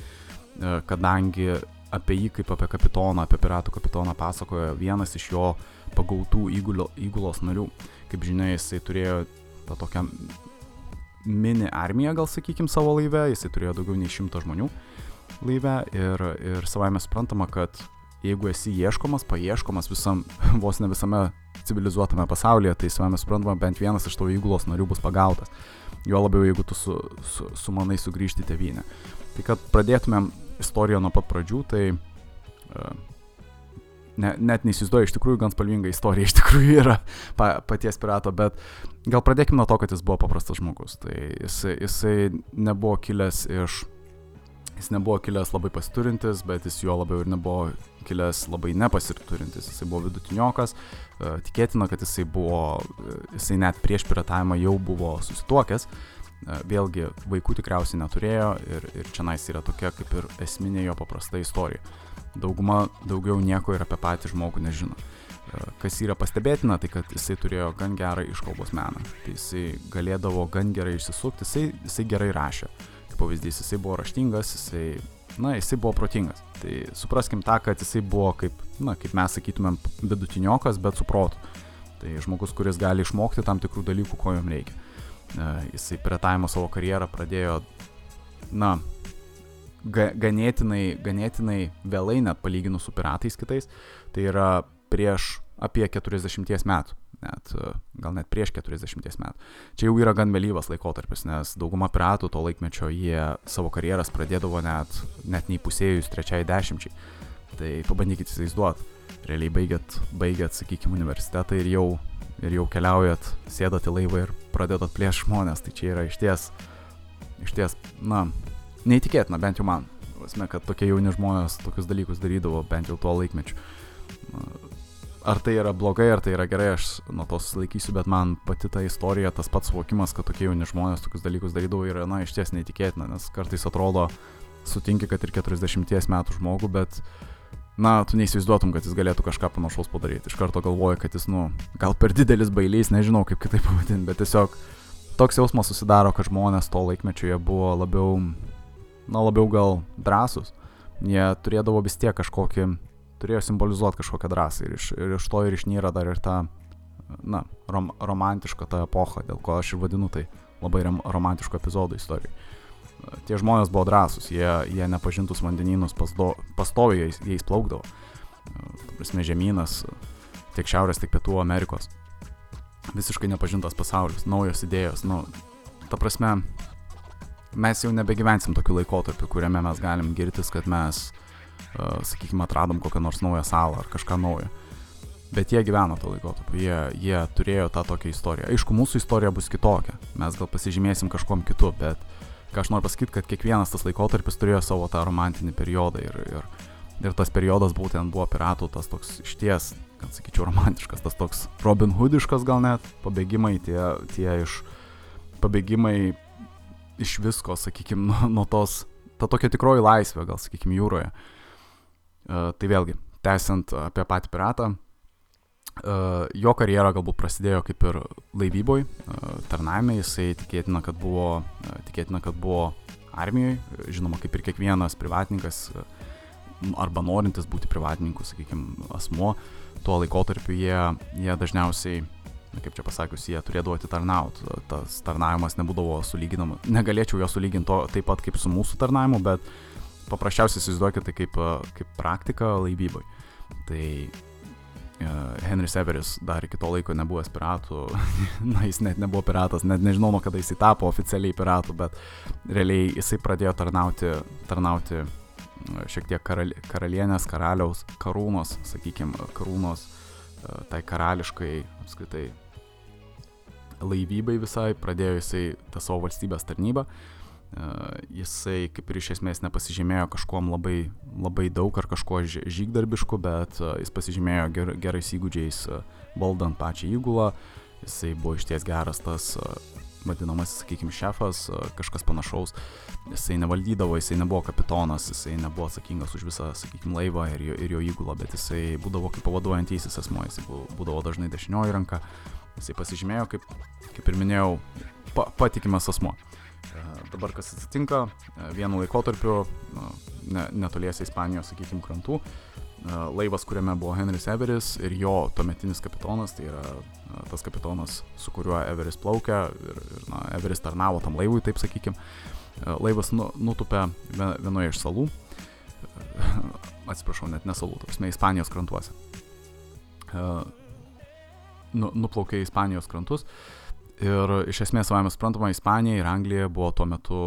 kadangi apie jį kaip apie kapitoną, apie piratų kapitoną pasakoja vienas iš jo pagautų įgulo, įgulos narių. Kaip žinia, jisai turėjo tą tokią mini armiją, gal sakykim, savo laive, jisai turėjo daugiau nei šimto žmonių laive ir, ir savai mes suprantama, kad jeigu esi ieškomas, paieškomas visam, vos ne visame civilizuotame pasaulyje, tai savai mes suprantama, bent vienas iš tavo įgulos narių bus pagautas. Jo labiau, jeigu tu su, su, sumanai sugrįžti į tevinę. Tai kad pradėtumėm istoriją nuo pat pradžių, tai uh, ne, net neįsivaizduoju, iš tikrųjų gan spalvinga istorija, iš tikrųjų yra pa, paties pirato, bet gal pradėkime nuo to, kad jis buvo paprastas žmogus. Tai jisai, jisai nebuvo kilęs iš, jis nebuvo kilęs labai pasiturintis, bet jis jo labiau ir nebuvo kilęs labai nepasiturintis. Jisai buvo vidutiniokas, e, tikėtina, kad jisai buvo, e, jisai net prieš piratavimą jau buvo susituokęs. E, vėlgi, vaikų tikriausiai neturėjo ir, ir čia nais yra tokia kaip ir esminė jo paprasta istorija dauguma daugiau nieko ir apie patį žmogų nežino. E, kas yra pastebėtina, tai kad jisai turėjo gan gerą iškalbos meną. Tai jisai galėdavo gan gerai išsisukti, jisai, jisai gerai rašė. Kaip pavyzdys, jisai buvo raštingas, jisai, na, jisai buvo protingas. Tai supraskim tą, kad jisai buvo kaip, na, kaip mes sakytumėm, vidutiniokas, bet su protu. Tai žmogus, kuris gali išmokti tam tikrų dalykų, ko jam reikia. E, jisai piratavimo savo karjerą pradėjo, na, ga, ganėtinai, ganėtinai vėlai net palyginus su piratais kitais, tai yra prieš apie 40 metų, net, gal net prieš 40 metų. Čia jau yra gan vėlyvas laikotarpis, nes dauguma piratų to laikmečio jie savo karjeras pradėdavo net, net neįpusėjus trečiai dešimčiai. Tai pabandykite įsivaizduoti, realiai baigėt, baigėt, sakykime, universitetą ir jau, ir jau keliaujat, sėdat į laivą ir pradedat plėš žmonės, tai čia yra išties, išties, na, neįtikėtina, bent jau man. Vasme, kad tokie jauni žmonės tokius dalykus darydavo bent jau tuo laikmečiu. Ar tai yra blogai, ar tai yra gerai, aš nuo to susilaikysiu, bet man pati ta istorija, tas pats suvokimas, kad tokie jauni žmonės tokius dalykus darydavo, yra, na, iš ties neįtikėtina, nes kartais atrodo, sutinki, kad ir 40 metų žmogų, bet, na, tu neįsivaizduotum, kad jis galėtų kažką panašaus padaryti. Iš karto galvoji, kad jis, nu, gal per didelis bailys, nežinau kaip kitaip pavadinti, bet tiesiog toks jausmas susidaro, kad žmonės to laikmečio jie buvo labiau na, labiau gal drąsus. Jie turėdavo vis tiek kažkokį, turėjo simbolizuoti kažkokią drąsą ir iš, ir iš to ir išnyra dar ir ta, na, rom, romantiška ta epocha, dėl ko aš ir vadinu tai labai romantiško epizodo istorijai. Tie žmonės buvo drąsūs, jie, jie nepažintus vandenynus pastoviai jais, jais plaukdavo. prasme, žemynas tiek Šiaurės, tiek Pietų Amerikos. Visiškai nepažintas pasaulis, naujos idėjos, nu, ta prasme, mes jau nebegyvensim tokiu laikotarpiu, kuriame mes galim girtis, kad mes, uh, sakykime, atradom kokią nors naują salą ar kažką naujo. Bet jie gyveno to laikotarpiu, jie, jie turėjo tą tokią istoriją. Aišku, mūsų istorija bus kitokia, mes gal pasižymėsim kažkom kitu, bet ką aš noriu pasakyti, kad kiekvienas tas laikotarpis turėjo savo tą romantinį periodą ir, ir, ir tas periodas būtent buvo piratų tas toks išties, gal sakyčiau, romantiškas, tas toks Robin Hoodiškas gal net, pabėgimai tie, tie iš, pabėgimai iš visko, sakykime, nuo, nuo tos, ta tokia tikroji laisvė, gal sakykime, jūroje. Uh, tai vėlgi, tęsiant apie patį piratą, jo karjera galbūt prasidėjo kaip ir laivyboj, uh, tarnavime, jisai tikėtina, kad buvo, uh, tikėtina, kad buvo armijoje, žinoma, kaip ir kiekvienas privatininkas arba norintis būti privatininku, sakykime, asmo, tuo laikotarpiu jie, jie dažniausiai kaip čia pasakius, jie turėdavo atitarnauti. Tas tarnavimas nebūdavo sulyginamas. Negalėčiau jo sulyginti to taip pat kaip su mūsų tarnavimu, bet paprasčiausiai įsivaizduokite tai kaip, kaip praktika laivybai. Tai Henris Everis dar iki to laiko nebuvęs piratų, na jis net nebuvo piratas, net nežinau, nuo kada jisai tapo oficialiai piratų, bet realiai jisai pradėjo tarnauti, tarnauti šiek tiek karal, karalienės, karaliaus, karūnos, sakykime, karūnos tai karališkai apskritai laivybai visai, pradėjo jisai tą savo valstybės tarnybą. Jisai kaip ir iš esmės nepasižymėjo kažkuom labai, labai daug ar kažkuo žygdarbišku, bet jis pasižymėjo ger, gerais įgūdžiais valdant pačią įgulą. Jisai buvo išties geras tas vadinamasis, sakykime, šefas, kažkas panašaus. Jisai nevaldydavo, jisai nebuvo kapitonas, jisai nebuvo atsakingas už visą, sakykime, laivą ir jo, ir jo įgulą, bet jisai būdavo kaip pavaduojantysis asmo, jisai būdavo dažnai dešinioji ranka, Jisai pasižymėjo, kaip, kaip ir minėjau, pa, patikimas asmo. E, dabar kas atsitinka, e, vienu laikotarpiu, ne, netoliese Ispanijos, sakykime, krantų, e, laivas, kuriame buvo Henris Everis ir jo tuometinis kapitonas, tai yra tas kapitonas, su kuriuo Everis plaukia ir, ir na, Everis tarnavo tam laivui, taip sakykime, laivas nu, nutupė vienoje iš salų, atsiprašau, net ne salų, tarsi Ispanijos krantuose. Nu, nuplaukė į Ispanijos krantus. Ir iš esmės, savame suprantama, Ispanija ir Anglija buvo tuo metu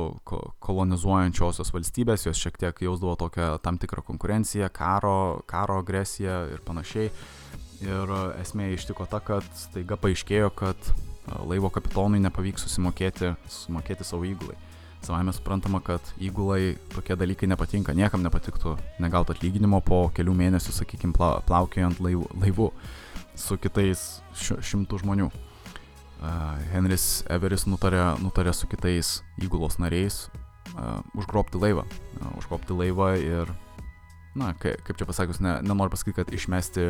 kolonizuojančiosios valstybės, jos šiek tiek jausdavo tokią tam tikrą konkurenciją, karo, karo agresiją ir panašiai. Ir esmė ištiko ta, kad staiga paaiškėjo, kad laivo kapitonui nepavyks susimokėti, susimokėti savo įgulai. Savame suprantama, kad įgulai tokie dalykai nepatinka, niekam nepatiktų negauti atlyginimo po kelių mėnesių, sakykime, pla, plaukiojant laivu. laivu su kitais šimtų žmonių. Henris Everis nutarė, nutarė su kitais įgulos nariais uh, užgrobti laivą. Uh, užgrobti laivą ir, na, kaip, kaip čia pasakius, ne, nenoriu pasakyti, kad išmesti,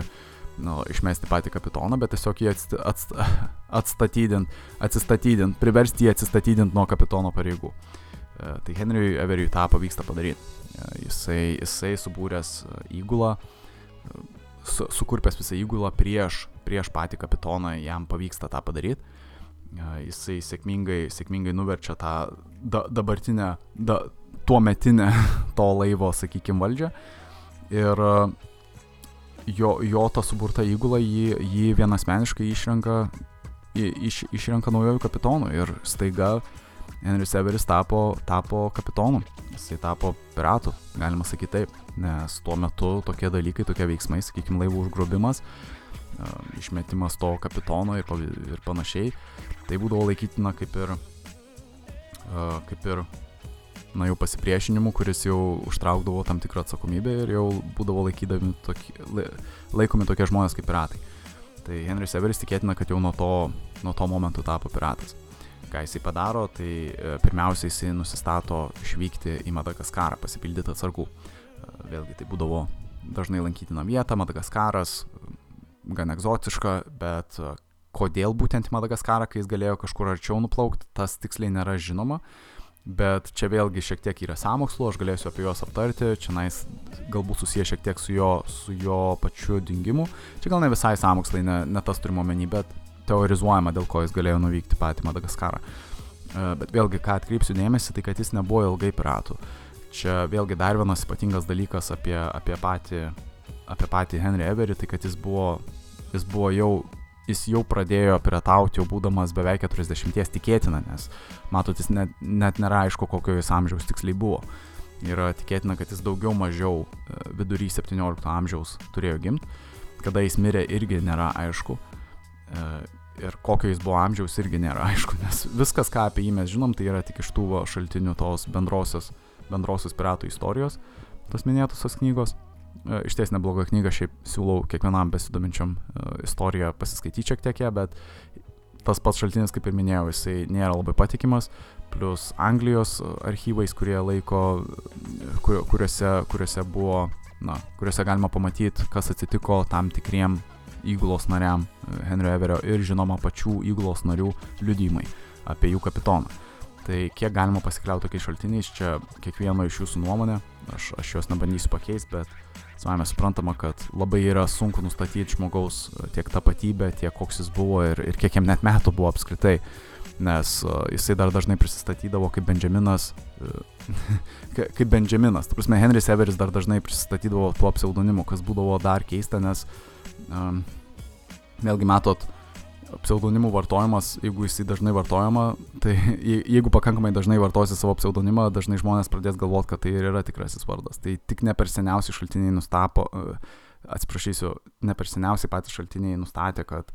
nu, išmesti patį kapitoną, bet tiesiog jį atst, atst, atstatydint, atsistatydint, priversti jį atsistatydint nuo kapitono pareigų. Uh, tai Henriui Everiui tą pavyksta padaryti. Uh, jisai, jisai subūręs įgulą, uh, su, sukurpęs visą įgulą prieš, prieš patį kapitoną, jam pavyksta tą padaryti. Jisai sėkmingai, sėkmingai nuverčia tą da, dabartinę, da, tuo metinę to laivo, sakykime, valdžią. Ir jo, jo ta suburta įgula jį, jį vienasmeniškai išrenka, iš, išrenka naujojų kapitonų ir staiga Henry Severis tapo, tapo kapitonu, jisai tapo piratu, galima sakyti taip nes tuo metu tokie dalykai, tokie veiksmai, sakykime, laivų užgrobimas, išmetimas to kapitono ir, ir panašiai, tai būdavo laikytina kaip ir, kaip ir, na jau pasipriešinimu, kuris jau užtraukdavo tam tikrą atsakomybę ir jau būdavo tokie, laikomi tokie žmonės kaip piratai. Tai Henris Severis tikėtina, kad jau nuo to, nuo to momento tapo piratas. Ką jisai padaro, tai e, pirmiausia jisai nusistato išvykti į Madagaskarą, pasipildyti atsargų. Uh, Vėlgi tai būdavo dažnai lankytina vieta, Madagaskaras, gan egzotiška, bet e, kodėl būtent Madagaskarą, kai jis galėjo kažkur arčiau nuplaukti, tas tiksliai nėra žinoma. Bet čia vėlgi šiek tiek yra samokslo, aš galėsiu apie juos aptarti, čia nais galbūt susiję šiek tiek su jo, su jo pačiu dingimu. Čia gal ne visai samokslai, ne, ne tas turimo menį, bet teorizuojama, dėl ko jis galėjo nuvykti patį Madagaskarą. E, bet vėlgi, ką atkreipsiu dėmesį, tai kad jis nebuvo ilgai piratų. Čia vėlgi dar vienas ypatingas dalykas apie, apie patį, apie patį Henry Every, tai kad jis buvo, jis buvo jau, jis jau pradėjo piratauti, jau būdamas beveik 40 tikėtina, nes matot, jis net, net nėra aišku, kokio jis amžiaus tiksliai buvo. Yra tikėtina, kad jis daugiau mažiau e, vidury 17 amžiaus turėjo gimti. Kada jis mirė irgi nėra aišku. E, ir kokio jis buvo amžiaus irgi nėra aišku, nes viskas, ką apie jį mes žinom, tai yra tik iš tų šaltinių tos bendrosios, bendrosios piratų istorijos, tos minėtosios knygos. E, iš ties nebloga knyga, šiaip siūlau kiekvienam besidominčiam istoriją pasiskaityti šiek tiek bet tas pats šaltinis, kaip ir minėjau, jisai nėra labai patikimas, plus Anglijos archyvais, kurie laiko, kur, kuriuose, kuriuose buvo, na, kuriuose galima pamatyti, kas atsitiko tam tikriem įgulos nariam Henrio Everio ir žinoma pačių įgulos narių liudymai apie jų kapitoną. Tai kiek galima pasikliauti tokiais šaltiniais, čia kiekvieno iš jūsų nuomonė, aš, aš jos nebandysiu pakeisti, bet savame suprantama, kad labai yra sunku nustatyti žmogaus tiek tapatybę, tiek koks jis buvo ir, ir kiek jam net metų buvo apskritai. Nes uh, jisai dar dažnai prisistatydavo kaip Benjaminas, uh, kaip Benjaminas. Tu prasme, Henris Everis dar dažnai prisistatydavo tuo pseudonimu, kas būdavo dar keista, nes um, vėlgi matot, uh, pseudonimų vartojimas, jeigu jisai dažnai vartojama, tai jeigu pakankamai dažnai vartosi savo pseudonimą, dažnai žmonės pradės galvoti, kad tai ir yra tikrasis vardas. Tai tik ne per seniausiai šaltiniai nustapo, e, atsiprašysiu, ne per seniausiai patys šaltiniai nustatė, kad,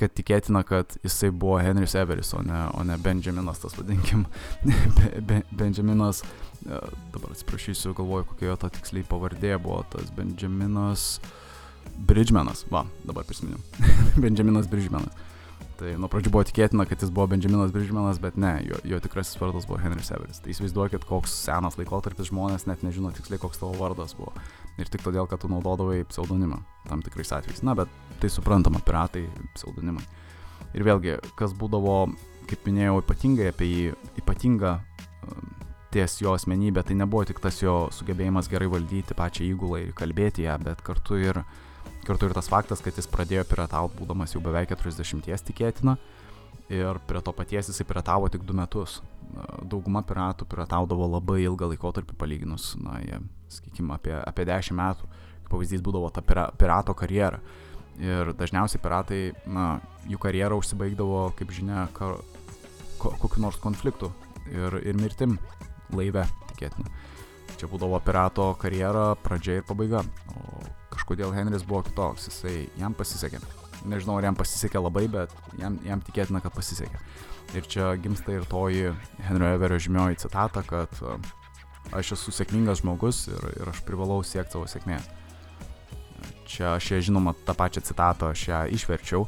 kad tikėtina, kad jisai buvo Henris Everis, o ne, o ne Benjaminas, tas vadinkim. Be, be, Benjaminas, e, dabar atsiprašysiu, galvoju, kokia jo ta tiksliai pavardė buvo, tas Benjaminas. Uh, Bridgemanas, va, dabar prisiminiau. Benjaminas Bridgemanas. Tai nuo pradžių buvo tikėtina, kad jis buvo Benjaminas Bridgemanas, bet ne, jo, jo tikrasis vardas buvo Henry Severis. Tai įsivaizduokit, koks senas laikotarpis žmonės net nežino tiksliai, koks tavo vardas buvo. Ir tik todėl, kad tu naudodavai pseudonimą tam tikrais atvejais. Na, bet tai suprantama, piratai, pseudonimai. Ir vėlgi, kas būdavo, kaip minėjau, ypatingai apie jį, ypatinga um, ties jo asmenybė, tai nebuvo tik tas jo sugebėjimas gerai valdyti pačią įgulą ir kalbėti ją, bet kartu ir uh, Kartu ir tas faktas, kad jis pradėjo piratauti būdamas jau beveik 40 tikėtina. Ir prie to paties jisai piratavo tik 2 metus. Dauguma piratų pirataudavo labai ilgą laikotarpį palyginus, na, jie, sakykime, apie, apie 10 metų. Kaip pavyzdys būdavo ta pira, pirato karjera. Ir dažniausiai piratai, na, jų karjera užsibaigdavo, kaip žinia, kar, ko, kokiu nors konfliktu ir, ir mirtim laive, tikėtina. Čia būdavo pirato karjera, pradžia ir pabaiga. O kažkodėl Henris buvo kitoks, jisai jam pasisekė. Nežinau, ar jam pasisekė labai, bet jam, jam tikėtina, kad pasisekė. Ir čia gimsta ir toji Henrio Everio žymioji citata, kad aš esu sėkmingas žmogus ir, ir aš privalau siekti savo sėkmės. Čia aš ją žinoma tą pačią citatą aš ją išverčiau,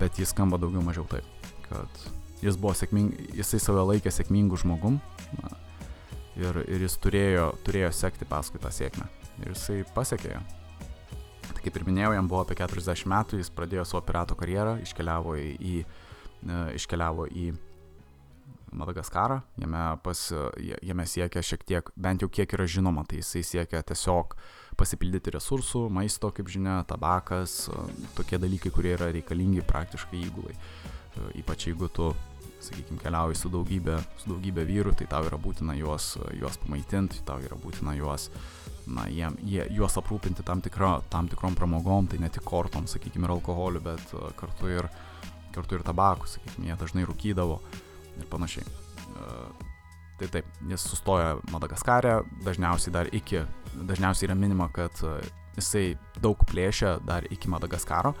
bet jis skamba daugiau mažiau taip, kad jis buvo sėkming, jisai save laikė sėkmingų žmogum na, ir, ir jis turėjo, turėjo sekti paskui tą sėkmę. Ir jisai pasiekė ją. Tai kaip ir minėjau, jam buvo apie 40 metų, jis pradėjo savo pirato karjerą, iškeliavo į, į, e, iškeliavo į Madagaskarą, jame, pas, jame siekia šiek tiek, bent jau kiek yra žinoma, tai jisai siekia tiesiog pasipildyti resursų, maisto, kaip žinia, tabakas, e, tokie dalykai, kurie yra reikalingi praktiškai įgulai. E, ypač jeigu tu, sakykime, keliauji su daugybė, su daugybė vyrų, tai tau yra būtina juos, juos pamaitinti, tau yra būtina juos uh, na, jie, jie, juos aprūpinti tam, tikra, tam tikrom pramogom, tai ne tik kortom, sakykime, ir alkoholiu, bet uh, kartu ir, kartu ir tabaku, sakykime, jie dažnai rūkydavo ir panašiai. Uh, tai taip, jis sustoja Madagaskarė, dažniausiai dar iki, dažniausiai yra minima, kad uh, jisai daug plėšia dar iki Madagaskaro,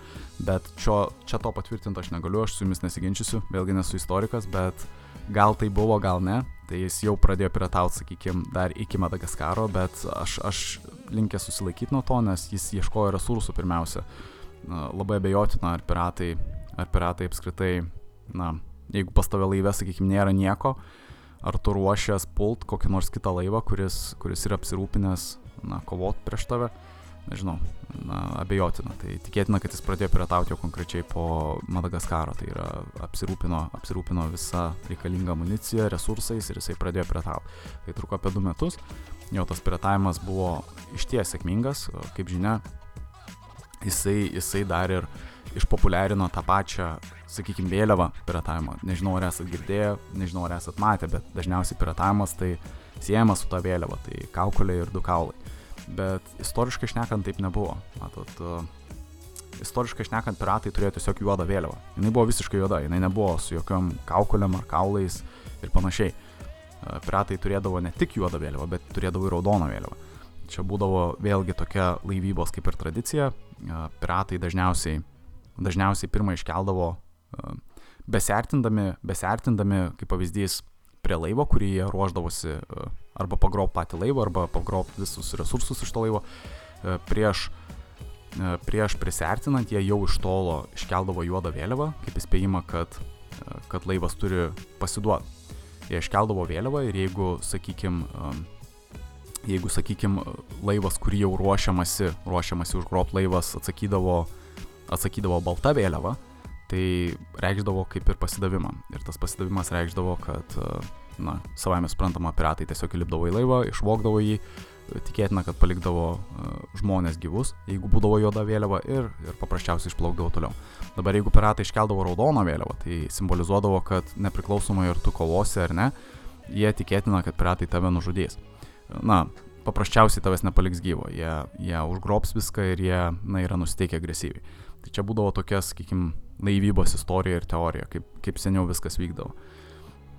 bet čia, čia to patvirtinti aš negaliu, aš su jumis nesiginčysiu, vėlgi nesu istorikas, bet gal tai buvo, gal ne, tai jis jau pradėjo piratauti, sakykime, dar iki Madagaskaro, bet aš, aš linkęs susilaikyti nuo to, nes jis ieškojo resursų pirmiausia. Labai abejotina, ar piratai, ar piratai apskritai, na, jeigu pas tave laive, sakykime, nėra nieko, ar tu ruošies pult kokį nors kitą laivą, kuris, kuris yra apsirūpinęs, na, kovot prieš tave nežinau, na, abejotina. Tai tikėtina, kad jis pradėjo piratauti jau konkrečiai po Madagaskaro, tai yra apsirūpino, apsirūpino visą reikalingą amuniciją, resursais ir jisai pradėjo piratauti. Tai truko apie du metus, jo tas piratavimas buvo išties sėkmingas, kaip žinia, jisai, jisai dar ir išpopuliarino tą pačią, sakykime, vėliavą piratavimo. Nežinau, ar esate girdėję, nežinau, ar esate matę, bet dažniausiai piratavimas tai siejamas su ta vėliava, tai kaukolė ir du kaulai. Bet istoriškai šnekant taip nebuvo. Matot, uh, istoriškai šnekant, piratai turėjo tiesiog juodą vėliavą. Jis buvo visiškai juoda, jinai nebuvo su jokiam kaukolėm ar kaulais ir panašiai. Uh, piratai turėdavo ne tik juodą vėliavą, bet turėdavo ir raudoną vėliavą. Čia būdavo vėlgi tokia laivybos kaip ir tradicija. Uh, piratai dažniausiai, dažniausiai pirmą iškeldavo besertindami, besertindami, kaip pavyzdys, prie laivo, kurį jie ruoždavosi arba pagrob patį laivą, arba pagrob visus resursus iš to laivo, prieš E, prieš prisertinant jie jau iš tolo iškeldavo juodą vėliavą, kaip įspėjimą, kad, e, kad laivas turi pasiduoti. Jie iškeldavo vėliavą ir jeigu, sakykime, jeigu, sakykime, laivas, kurį jau ruošiamasi, ruošiamasi užgrop laivas atsakydavo, atsakydavo balta vėliava, tai reikšdavo kaip ir pasidavimą. Ir tas pasidavimas reikšdavo, kad, e, na, savame suprantama, piratai tiesiog įlipdavo į laivą, išvogdavo jį, tikėtina, kad palikdavo e, žmonės gyvus, jeigu būdavo juoda vėliava ir, ir paprasčiausiai išplaukdavo toliau. Dabar jeigu piratai iškeldavo raudoną vėliavą, tai simbolizuodavo, kad nepriklausomai ar tu kovosi ar ne, jie tikėtina, kad piratai tave nužudys. Na, paprasčiausiai tavęs nepaliks gyvo, jie, jie užgrobs viską ir jie, na, yra nusiteikę agresyviai. Tai čia būdavo tokia, sakykime, laivybos istorija ir teorija, kaip, kaip seniau viskas vykdavo.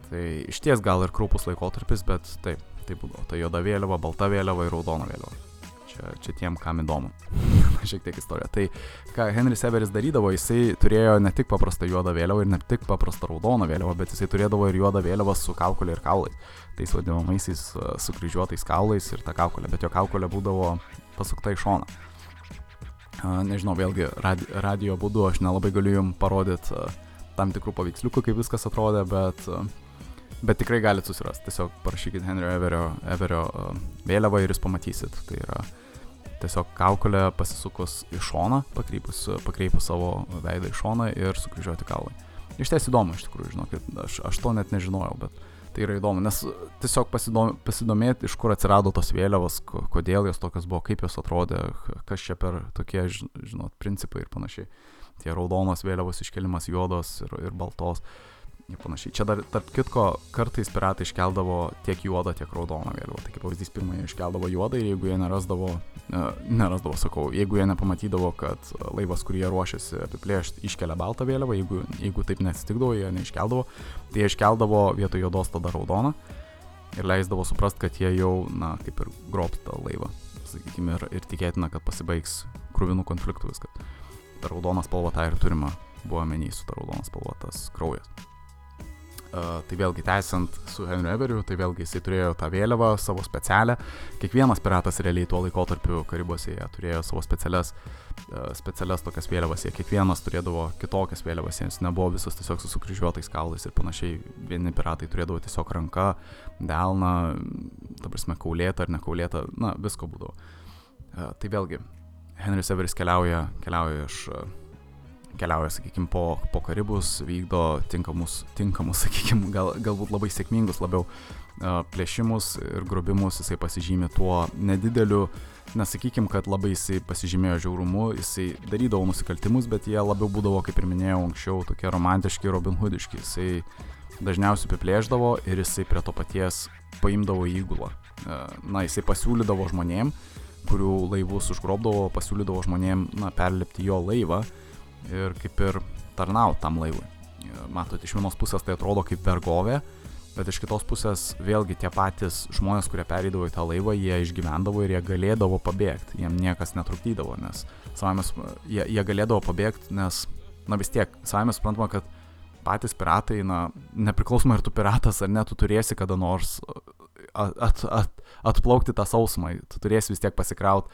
Tai iš ties gal ir kraupus laikotarpis, bet taip, tai būdavo. Ta juoda vėliava, balta vėliava ir raudona vėliava. Čia, čia tiem, kam įdomu. Šiek tiek istorija. Tai ką Henris Severis darydavo, jisai turėjo ne tik paprastą juodą vėliavą ir ne tik paprastą raudoną vėliavą, bet jisai turėdavo ir juodą vėliavą su kaukolė ir kaulais. Tais vadinamaisiais sukryžiuotais kaulais ir ta kaukolė, bet jo kaukolė būdavo pasukta į šoną. Nežinau, vėlgi radio būdu aš nelabai galiu jums parodyti tam tikrų paveiksliukų, kaip viskas atrodė, bet Bet tikrai galite susirasti. Tiesiog parašykit Henrio Everio, Everio uh, vėliavą ir jūs pamatysit. Tai yra tiesiog kaukolė pasisukus į šoną, pakreipus, pakreipus savo veidą į šoną ir sukryžiuoti kaulai. Iš ties įdomu, iš tikrųjų, žinokit, aš, aš to net nežinojau, bet tai yra įdomu, nes tiesiog pasidom, pasidomėti, iš kur atsirado tos vėliavos, kodėl jos tokios buvo, kaip jos atrodė, kas čia per tokie, žinot, principai ir panašiai. Tie raudonos vėliavos iškelimas juodos ir, ir baltos. Uh, ir panašiai. Čia dar, tarp kitko, kartais piratai iškeldavo tiek juodą, tiek raudoną vėliavą. Tai kaip pavyzdys, pirmąjį iškeldavo juodą ir jeigu jie nerasdavo, uh, nerasdavo, sakau, jeigu jie nepamatydavo, kad laivas, kurį jie ruošiasi apiplėšti, iškelia baltą vėliavą, jeigu, jeigu taip neatsitikdavo, jie neiškeldavo, tai jie iškeldavo vietoj juodos tada raudoną ir leisdavo suprast, kad jie jau, na, kaip ir grobsta laivą, sakykime, ir, ir tikėtina, kad pasibaigs krūvinų konfliktų viskas. Ta raudona spalva tą ir turime buvo menys su ta raudona spalva tas kraujas. Uh, tai vėlgi tęsiant su Henry Everiu, tai vėlgi jisai turėjo tą vėliavą, savo specialią. Kiekvienas piratas realiai tuo laikotarpiu Karibuose jie turėjo savo specialias, uh, specialias tokias vėliavas, jie kiekvienas turėdavo kitokias vėliavas, jiems nebuvo visos tiesiog su sukryžiuotais kaulais ir panašiai. Vieni piratai turėdavo tiesiog ranką, delną, ta prasme, kaulėtą ar nekaulėtą, na, visko būdavo. Uh, tai vėlgi, Henris Everis keliauja, keliauja iš keliauja, sakykime, po, po Karibus, vykdo tinkamus, tinkamus sakykime, gal, galbūt labai sėkmingus labiau plėšimus ir grobimus, jisai pasižymė tuo nedideliu, nesakykime, kad labai jisai pasižymėjo žiaurumu, jisai darydavo nusikaltimus, bet jie labiau būdavo, kaip ir minėjau anksčiau, tokie romantiški, Robin Hoodiški. Jisai dažniausiai apiplėždavo ir jisai prie to paties paimdavo įgulą. Na, jisai pasiūlydavo žmonėm, kurių laivus užgrobdavo, pasiūlydavo žmonėm, na, perlipti jo laivą ir kaip ir tarnauti tam laivui. Matot, iš vienos pusės tai atrodo kaip vergovė, bet iš kitos pusės vėlgi tie patys žmonės, kurie perėdavo į tą laivą, jie išgyvendavo ir jie galėdavo pabėgti, jiem niekas netrukdydavo, nes savame, jie, jie galėdavo pabėgti, nes, na vis tiek, savame suprantama, kad patys piratai, na, nepriklausomai ar tu piratas ar ne, tu turėsi kada nors at, at, at, atplaukti tą sausumą, tu turėsi vis tiek pasikrauti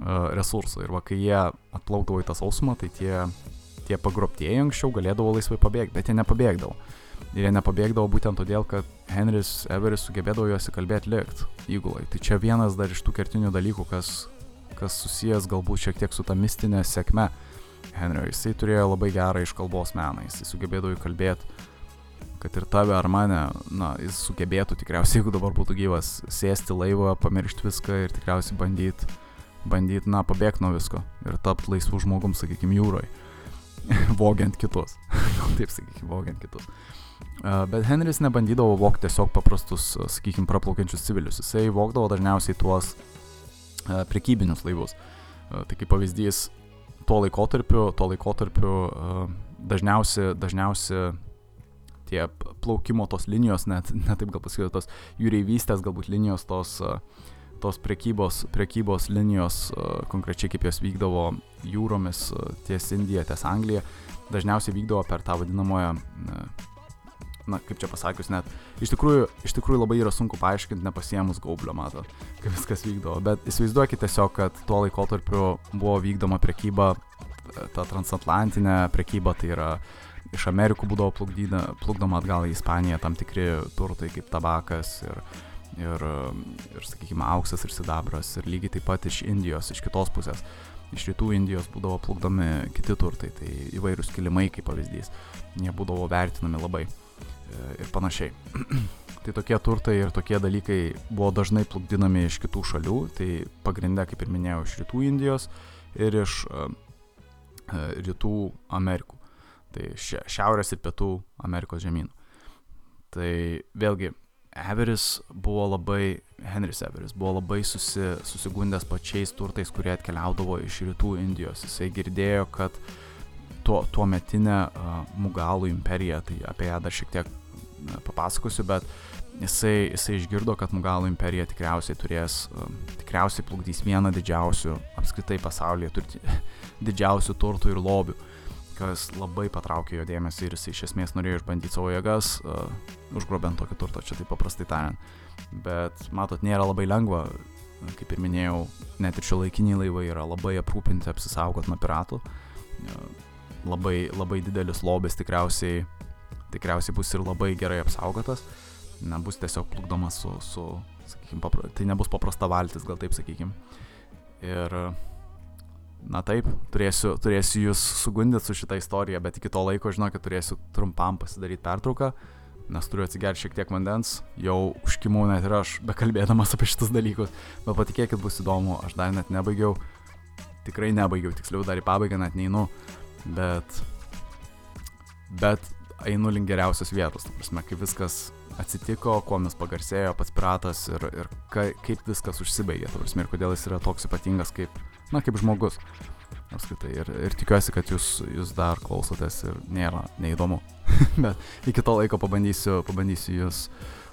resursų. Ir va, kai jie atplaukdavo į tą sausumą, tai tie, tie pagrobtieji anksčiau galėdavo laisvai pabėgti, bet jie nepabėgdavo. Ir jie nepabėgdavo būtent todėl, kad Henris Everis sugebėdavo juos įkalbėti likti įgulai. Tai čia vienas dar iš tų kertinių dalykų, kas, kas susijęs galbūt šiek tiek su ta mistinė sėkme Henrio. Jisai turėjo labai gerą iškalbos meną, jisai sugebėdavo įkalbėti kad ir tave ar mane, na, jis sugebėtų tikriausiai, jeigu dabar būtų gyvas, sėsti laivą, pamiršti viską ir tikriausiai bandyti bandyti, na, pabėgti nuo visko ir tapti laisvų žmogum, sakykime, jūroje, vogiant kitus. Taip, sakykime, vogiant kitus. Bet Henris nebandydavo vokti tiesiog paprastus, sakykime, praplaukiančius civilius. Jisai vokdavo dažniausiai tuos, prekybinius laivus. Tai kaip pavyzdys, tuo laikotarpiu, tuo laikotarpiu dažniausiai, dažniausiai tie plaukimo tos linijos, net, net taip gal pasakyti, tos jūreivystės galbūt linijos, tos, tos prekybos, prekybos linijos, konkrečiai kaip jos vykdavo jūromis ties Indija, ties Anglija, dažniausiai vykdavo per tą vadinamoją na, kaip čia pasakius, net iš tikrųjų, iš tikrųjų labai yra sunku paaiškinti, nepasiemus gaublio, mato, kaip viskas vykdavo. Bet įsivaizduokite tiesiog, kad tuo laikotarpiu buvo vykdoma prekyba, ta transatlantinė prekyba, tai yra iš Amerikų būdavo plukdyda, plukdoma atgal į Ispaniją tam tikri turtai kaip tabakas ir, ir, ir sakykime, auksas ir sidabras ir lygiai taip pat iš Indijos, iš kitos pusės. Iš rytų Indijos būdavo plukdomi kiti turtai, tai įvairūs kilimai kaip pavyzdys. Jie būdavo vertinami labai E, ir panašiai. tai tokie turtai ir tokie dalykai buvo dažnai plukdinami iš kitų šalių, tai pagrindė, kaip ir minėjau, iš rytų Indijos ir iš uh, rytų Amerikų, tai šiaurės ir pietų Amerikos žemynų. Tai vėlgi, Everis buvo labai, Henris Everis buvo labai susi, susigundęs pačiais turtais, kurie atkeliaudavo iš rytų Indijos. Jisai girdėjo, kad tuo, tuo metinę uh, Mugalų imperiją, tai apie ją dar šiek tiek papasakosiu, bet jisai, jisai išgirdo, kad Mugalų imperija tikriausiai turės, uh, tikriausiai plukdys vieną didžiausių, apskritai pasaulyje turti, didžiausių turtų ir lobių, kas labai patraukė jo dėmesį ir jisai iš esmės norėjo išbandyti savo jėgas, uh, užgrobent tokį turtą, čia taip paprastai tariant. Bet matot, nėra labai lengva, kaip ir minėjau, net ir šio laikiniai laivai yra labai aprūpinti apsisaugot nuo piratų. Labai, labai didelis lobis tikriausiai, tikriausiai bus ir labai gerai apsaugotas, nebus tiesiog plukdomas su, su sakykime, papra, tai nebus paprasta valtis, gal taip sakykime. Ir, na taip, turėsiu, turėsiu jūs sugundyti su šitą istoriją, bet iki to laiko, žinokit, turėsiu trumpam pasidaryti pertrauką, nes turiu atsigerti šiek tiek vandens, jau užkimau net ir aš, bekalbėdamas apie šitus dalykus, bet patikėkit, bus įdomu, aš dar net nebaigiau, tikrai nebaigiau, tiksliau dar į pabaigą net neinu, bet, bet einu link geriausios vietos, ta prasme, kaip viskas atsitiko, kuo mes pagarsėjo pats piratas ir, ir ka, kaip viskas užsibaigė, ta prasme, ir kodėl jis yra toks ypatingas kaip, na, kaip žmogus. Apskritai, ir, ir tikiuosi, kad jūs, jūs dar klausotės ir nėra neįdomu. Bet iki to laiko pabandysiu, pabandysiu jūs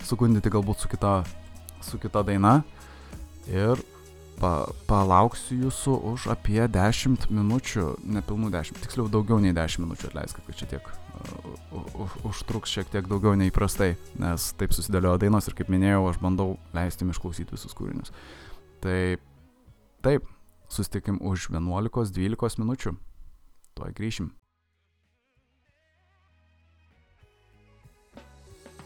sugundyti galbūt su kita, su kita daina. Ir pa, palauksiu jūsų už apie 10 minučių, nepilnų 10, tiksliau daugiau nei 10 minučių atleiskit, kad čia tiek uh, užtruks šiek tiek daugiau nei įprastai, nes taip susidėliojo dainos ir kaip minėjau, aš bandau leisti jums išklausyti visus kūrinius. Tai taip, susitikim už 11-12 minučių. Tuoj grįšim.